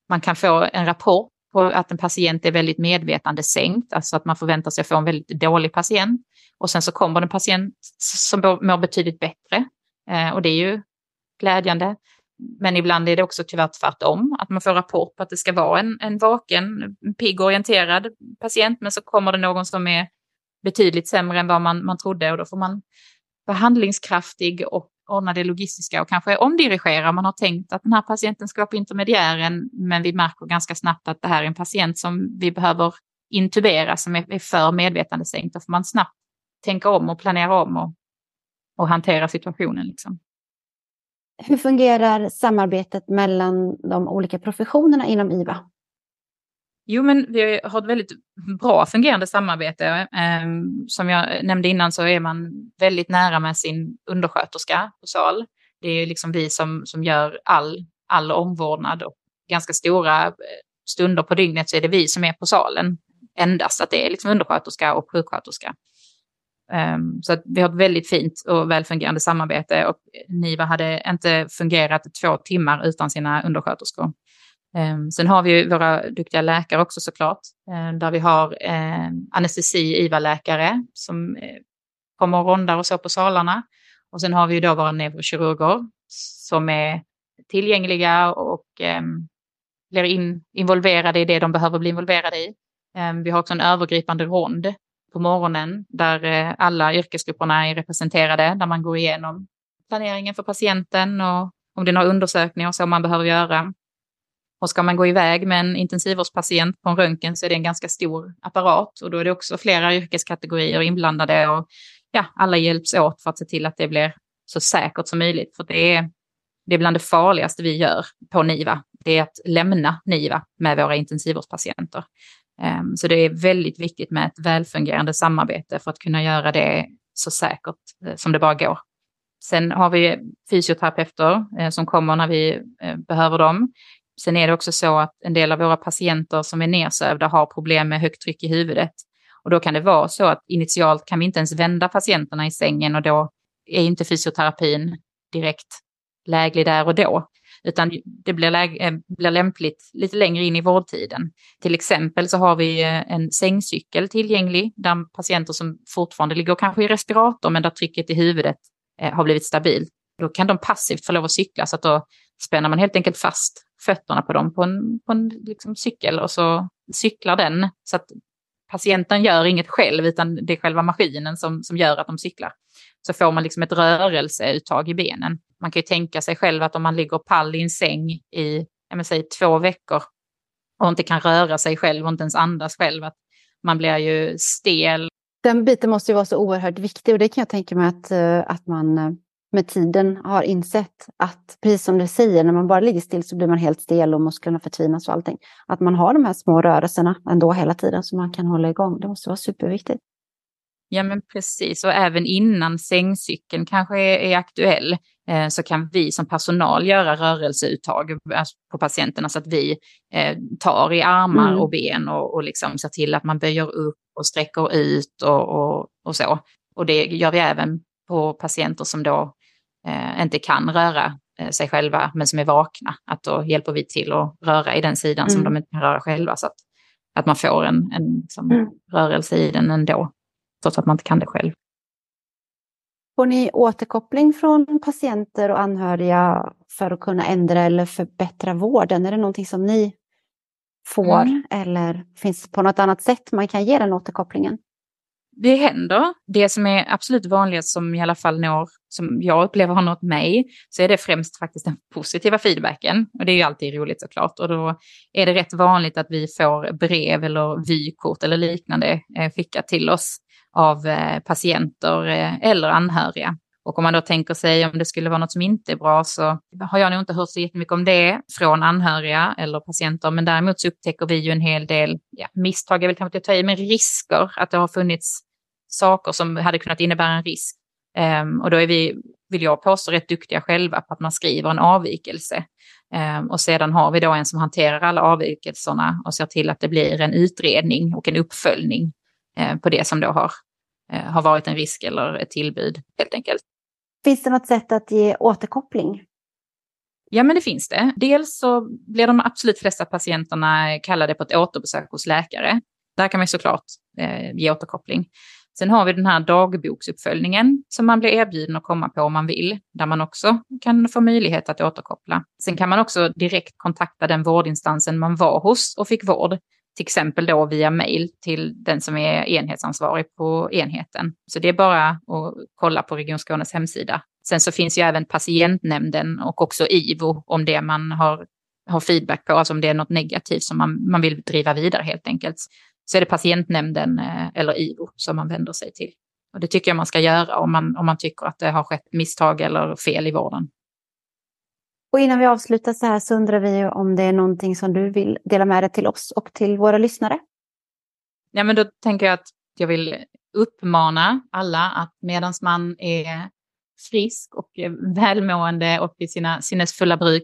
man kan få en rapport på att en patient är väldigt medvetande sänkt, alltså att man förväntar sig att få en väldigt dålig patient. Och sen så kommer en patient som mår betydligt bättre. Eh, och det är ju glädjande. Men ibland är det också tyvärr tvärtom, att man får rapport på att det ska vara en, en vaken, pigg orienterad patient, men så kommer det någon som är betydligt sämre än vad man, man trodde och då får man vara handlingskraftig och ordna det logistiska och kanske omdirigera. Man har tänkt att den här patienten ska vara på intermediären, men vi märker ganska snabbt att det här är en patient som vi behöver intubera, som är, är för medvetandesänkt. Då får man snabbt tänka om och planera om och, och hantera situationen. Liksom. Hur fungerar samarbetet mellan de olika professionerna inom IVA? Jo, men vi har ett väldigt bra fungerande samarbete. Ehm, som jag nämnde innan så är man väldigt nära med sin undersköterska på SAL. Det är liksom vi som, som gör all, all omvårdnad och ganska stora eh, stunder på dygnet så är det vi som är på salen endast. Att det är liksom undersköterska och sjuksköterska. Um, så att vi har ett väldigt fint och välfungerande samarbete och NIVA hade inte fungerat två timmar utan sina undersköterskor. Ehm, sen har vi våra duktiga läkare också såklart, eh, där vi har eh, anestesi-IVA-läkare som eh, kommer och rondar och så på salarna. Och sen har vi då våra neurokirurger som är tillgängliga och ehm, blir in, involverade i det de behöver bli involverade i. Ehm, vi har också en övergripande rond på morgonen där alla yrkesgrupperna är representerade, där man går igenom planeringen för patienten och om det är några undersökningar och så man behöver göra. Och ska man gå iväg med en intensivvårdspatient på en röntgen så är det en ganska stor apparat och då är det också flera yrkeskategorier inblandade och ja, alla hjälps åt för att se till att det blir så säkert som möjligt. För det är, det är bland det farligaste vi gör på NIVA. Det är att lämna NIVA med våra intensivvårdspatienter. Ehm, så det är väldigt viktigt med ett välfungerande samarbete för att kunna göra det så säkert eh, som det bara går. Sen har vi fysioterapeuter eh, som kommer när vi eh, behöver dem. Sen är det också så att en del av våra patienter som är nedsövda har problem med högt tryck i huvudet. Och då kan det vara så att initialt kan vi inte ens vända patienterna i sängen och då är inte fysioterapin direkt läglig där och då. Utan det blir, eh, blir lämpligt lite längre in i vårdtiden. Till exempel så har vi en sängcykel tillgänglig där patienter som fortfarande ligger kanske i respirator men där trycket i huvudet eh, har blivit stabilt Då kan de passivt få lov att cykla så att då spänner man helt enkelt fast fötterna på dem på en, på en liksom cykel och så cyklar den. Så att patienten gör inget själv utan det är själva maskinen som, som gör att de cyklar. Så får man liksom ett rörelseuttag i benen. Man kan ju tänka sig själv att om man ligger pall i en säng i, säg, två veckor och inte kan röra sig själv och inte ens andas själv, att man blir ju stel. Den biten måste ju vara så oerhört viktig och det kan jag tänka mig att, eh, att man eh, med tiden har insett att, precis som du säger, när man bara ligger still så blir man helt stel och musklerna förtvinas och allting. Att man har de här små rörelserna ändå hela tiden som man kan hålla igång. Det måste vara superviktigt. Ja, men precis. Och även innan sängcykeln kanske är, aktuell eh, så kan vi som personal göra rörelseuttag alltså på patienterna så att vi eh, tar i armar mm. och ben och, och liksom ser till att man böjer upp och sträcker ut och, och, och så. Och det gör vi även på patienter som då eh, inte kan röra eh, sig själva men som är vakna. Att då hjälper vi till att röra i den sidan mm. som de inte kan röra själva. Så att, att man får en, en liksom, mm. rörelse i den ändå trots att man inte kan det själv. Får ni återkoppling från patienter och anhöriga för att kunna ändra eller förbättra vården? Är det någonting som ni får mm. eller finns det på något annat sätt man kan ge den återkopplingen? Det händer. Det som är absolut vanligast som i alla fall når, som jag upplever har nått mig, så är det främst faktiskt den positiva feedbacken. Och det är ju alltid roligt såklart. Och då är det rätt vanligt att vi får brev eller vykort eller liknande eh, skickat till oss av eh, patienter eh, eller anhöriga. Och om man då tänker sig om det skulle vara något som inte är bra så har jag nog inte hört så jättemycket om det från anhöriga eller patienter. Men däremot så upptäcker vi ju en hel del ja, misstag, jag vill kanske inte ta i, men risker. Att det har funnits saker som hade kunnat innebära en risk. Um, och då är vi, vill jag påstå, rätt duktiga själva på att man skriver en avvikelse. Um, och sedan har vi då en som hanterar alla avvikelserna och ser till att det blir en utredning och en uppföljning uh, på det som då har Eh, har varit en risk eller ett tillbud helt enkelt. Finns det något sätt att ge återkoppling? Ja, men det finns det. Dels så blir de absolut flesta patienterna kallade på ett återbesök hos läkare. Där kan man såklart eh, ge återkoppling. Sen har vi den här dagboksuppföljningen som man blir erbjuden att komma på om man vill, där man också kan få möjlighet att återkoppla. Sen kan man också direkt kontakta den vårdinstansen man var hos och fick vård till exempel då via mail till den som är enhetsansvarig på enheten. Så det är bara att kolla på Region Skånes hemsida. Sen så finns ju även patientnämnden och också IVO om det man har, har feedback på, alltså om det är något negativt som man, man vill driva vidare helt enkelt. Så är det patientnämnden eh, eller IVO som man vänder sig till. Och det tycker jag man ska göra om man, om man tycker att det har skett misstag eller fel i vården. Och innan vi avslutar så här så undrar vi om det är någonting som du vill dela med dig till oss och till våra lyssnare. Ja, men då tänker jag att jag vill uppmana alla att medan man är frisk och välmående och i sina sinnesfulla bruk,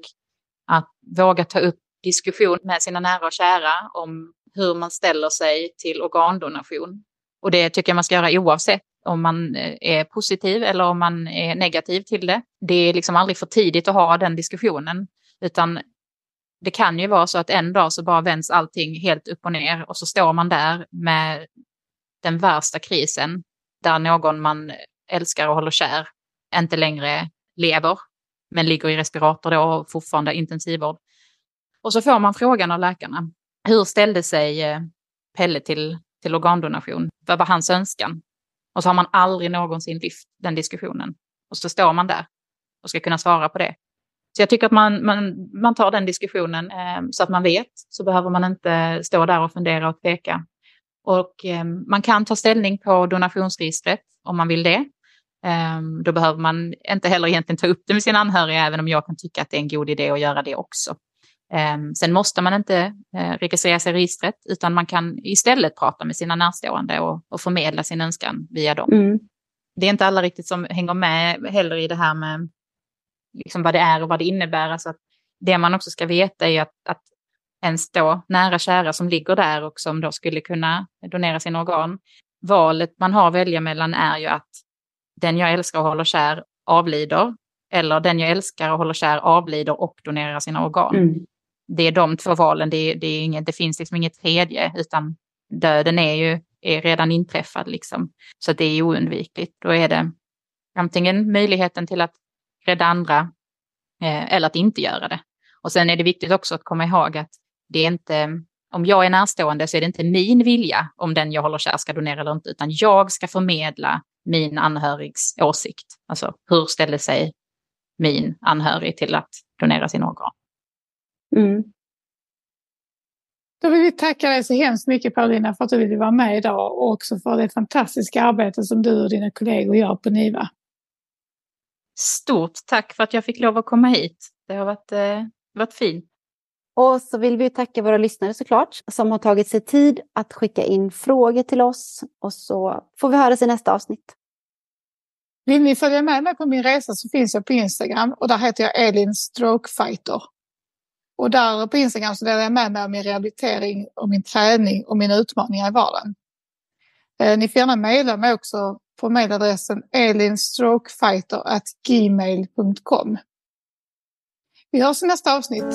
att våga ta upp diskussion med sina nära och kära om hur man ställer sig till organdonation. Och det tycker jag man ska göra oavsett om man eh, är positiv eller om man är negativ till det. Det är liksom aldrig för tidigt att ha den diskussionen, utan det kan ju vara så att en dag så bara vänds allting helt upp och ner och så står man där med den värsta krisen där någon man älskar och håller kär inte längre lever, men ligger i respirator då och fortfarande intensivvård. Och så får man frågan av läkarna, hur ställde sig eh, Pelle till, till organdonation? Vad var hans önskan? Och så har man aldrig någonsin lyft den diskussionen. Och så står man där och ska kunna svara på det. Så jag tycker att man, man, man tar den diskussionen eh, så att man vet, så behöver man inte stå där och fundera och tveka. Och eh, man kan ta ställning på donationsregistret om man vill det. Eh, då behöver man inte heller egentligen ta upp det med sina anhöriga, även om jag kan tycka att det är en god idé att göra det också. Ehm, sen måste man inte eh, registrera sig i registret, utan man kan istället prata med sina närstående och, och förmedla sin önskan via dem. Mm. Det är inte alla riktigt som hänger med heller i det här med liksom vad det är och vad det innebär. Alltså att det man också ska veta är att, att ens då nära kära som ligger där och som då skulle kunna donera sina organ, valet man har att välja mellan är ju att den jag älskar och håller kär avlider eller den jag älskar och håller kär avlider och donerar sina organ. Mm det är de två valen, det, det, är inget, det finns liksom inget tredje, utan döden är ju är redan inträffad. Liksom. Så det är oundvikligt. Då är det antingen möjligheten till att rädda andra eh, eller att inte göra det. Och sen är det viktigt också att komma ihåg att det är inte, om jag är närstående så är det inte min vilja om den jag håller kär ska donera eller inte, utan jag ska förmedla min anhörigs åsikt. Alltså hur ställer sig min anhörig till att donera sin organ? Mm. Då vill vi tacka dig så hemskt mycket Paulina för att du ville vara med idag och också för det fantastiska arbete som du och dina kollegor gör på NIVA. Stort tack för att jag fick lov att komma hit. Det har varit, eh, varit fint. Och så vill vi tacka våra lyssnare såklart som har tagit sig tid att skicka in frågor till oss och så får vi höras i nästa avsnitt. Vill ni följa med mig på min resa så finns jag på Instagram och där heter jag Elin Strokefighter. Och där på Instagram så delar jag med mig av min rehabilitering och min träning och mina utmaningar i vardagen. Eh, ni får gärna mejla mig också på mejladressen elinstrokefighter.gmail.com. Vi hörs i nästa avsnitt.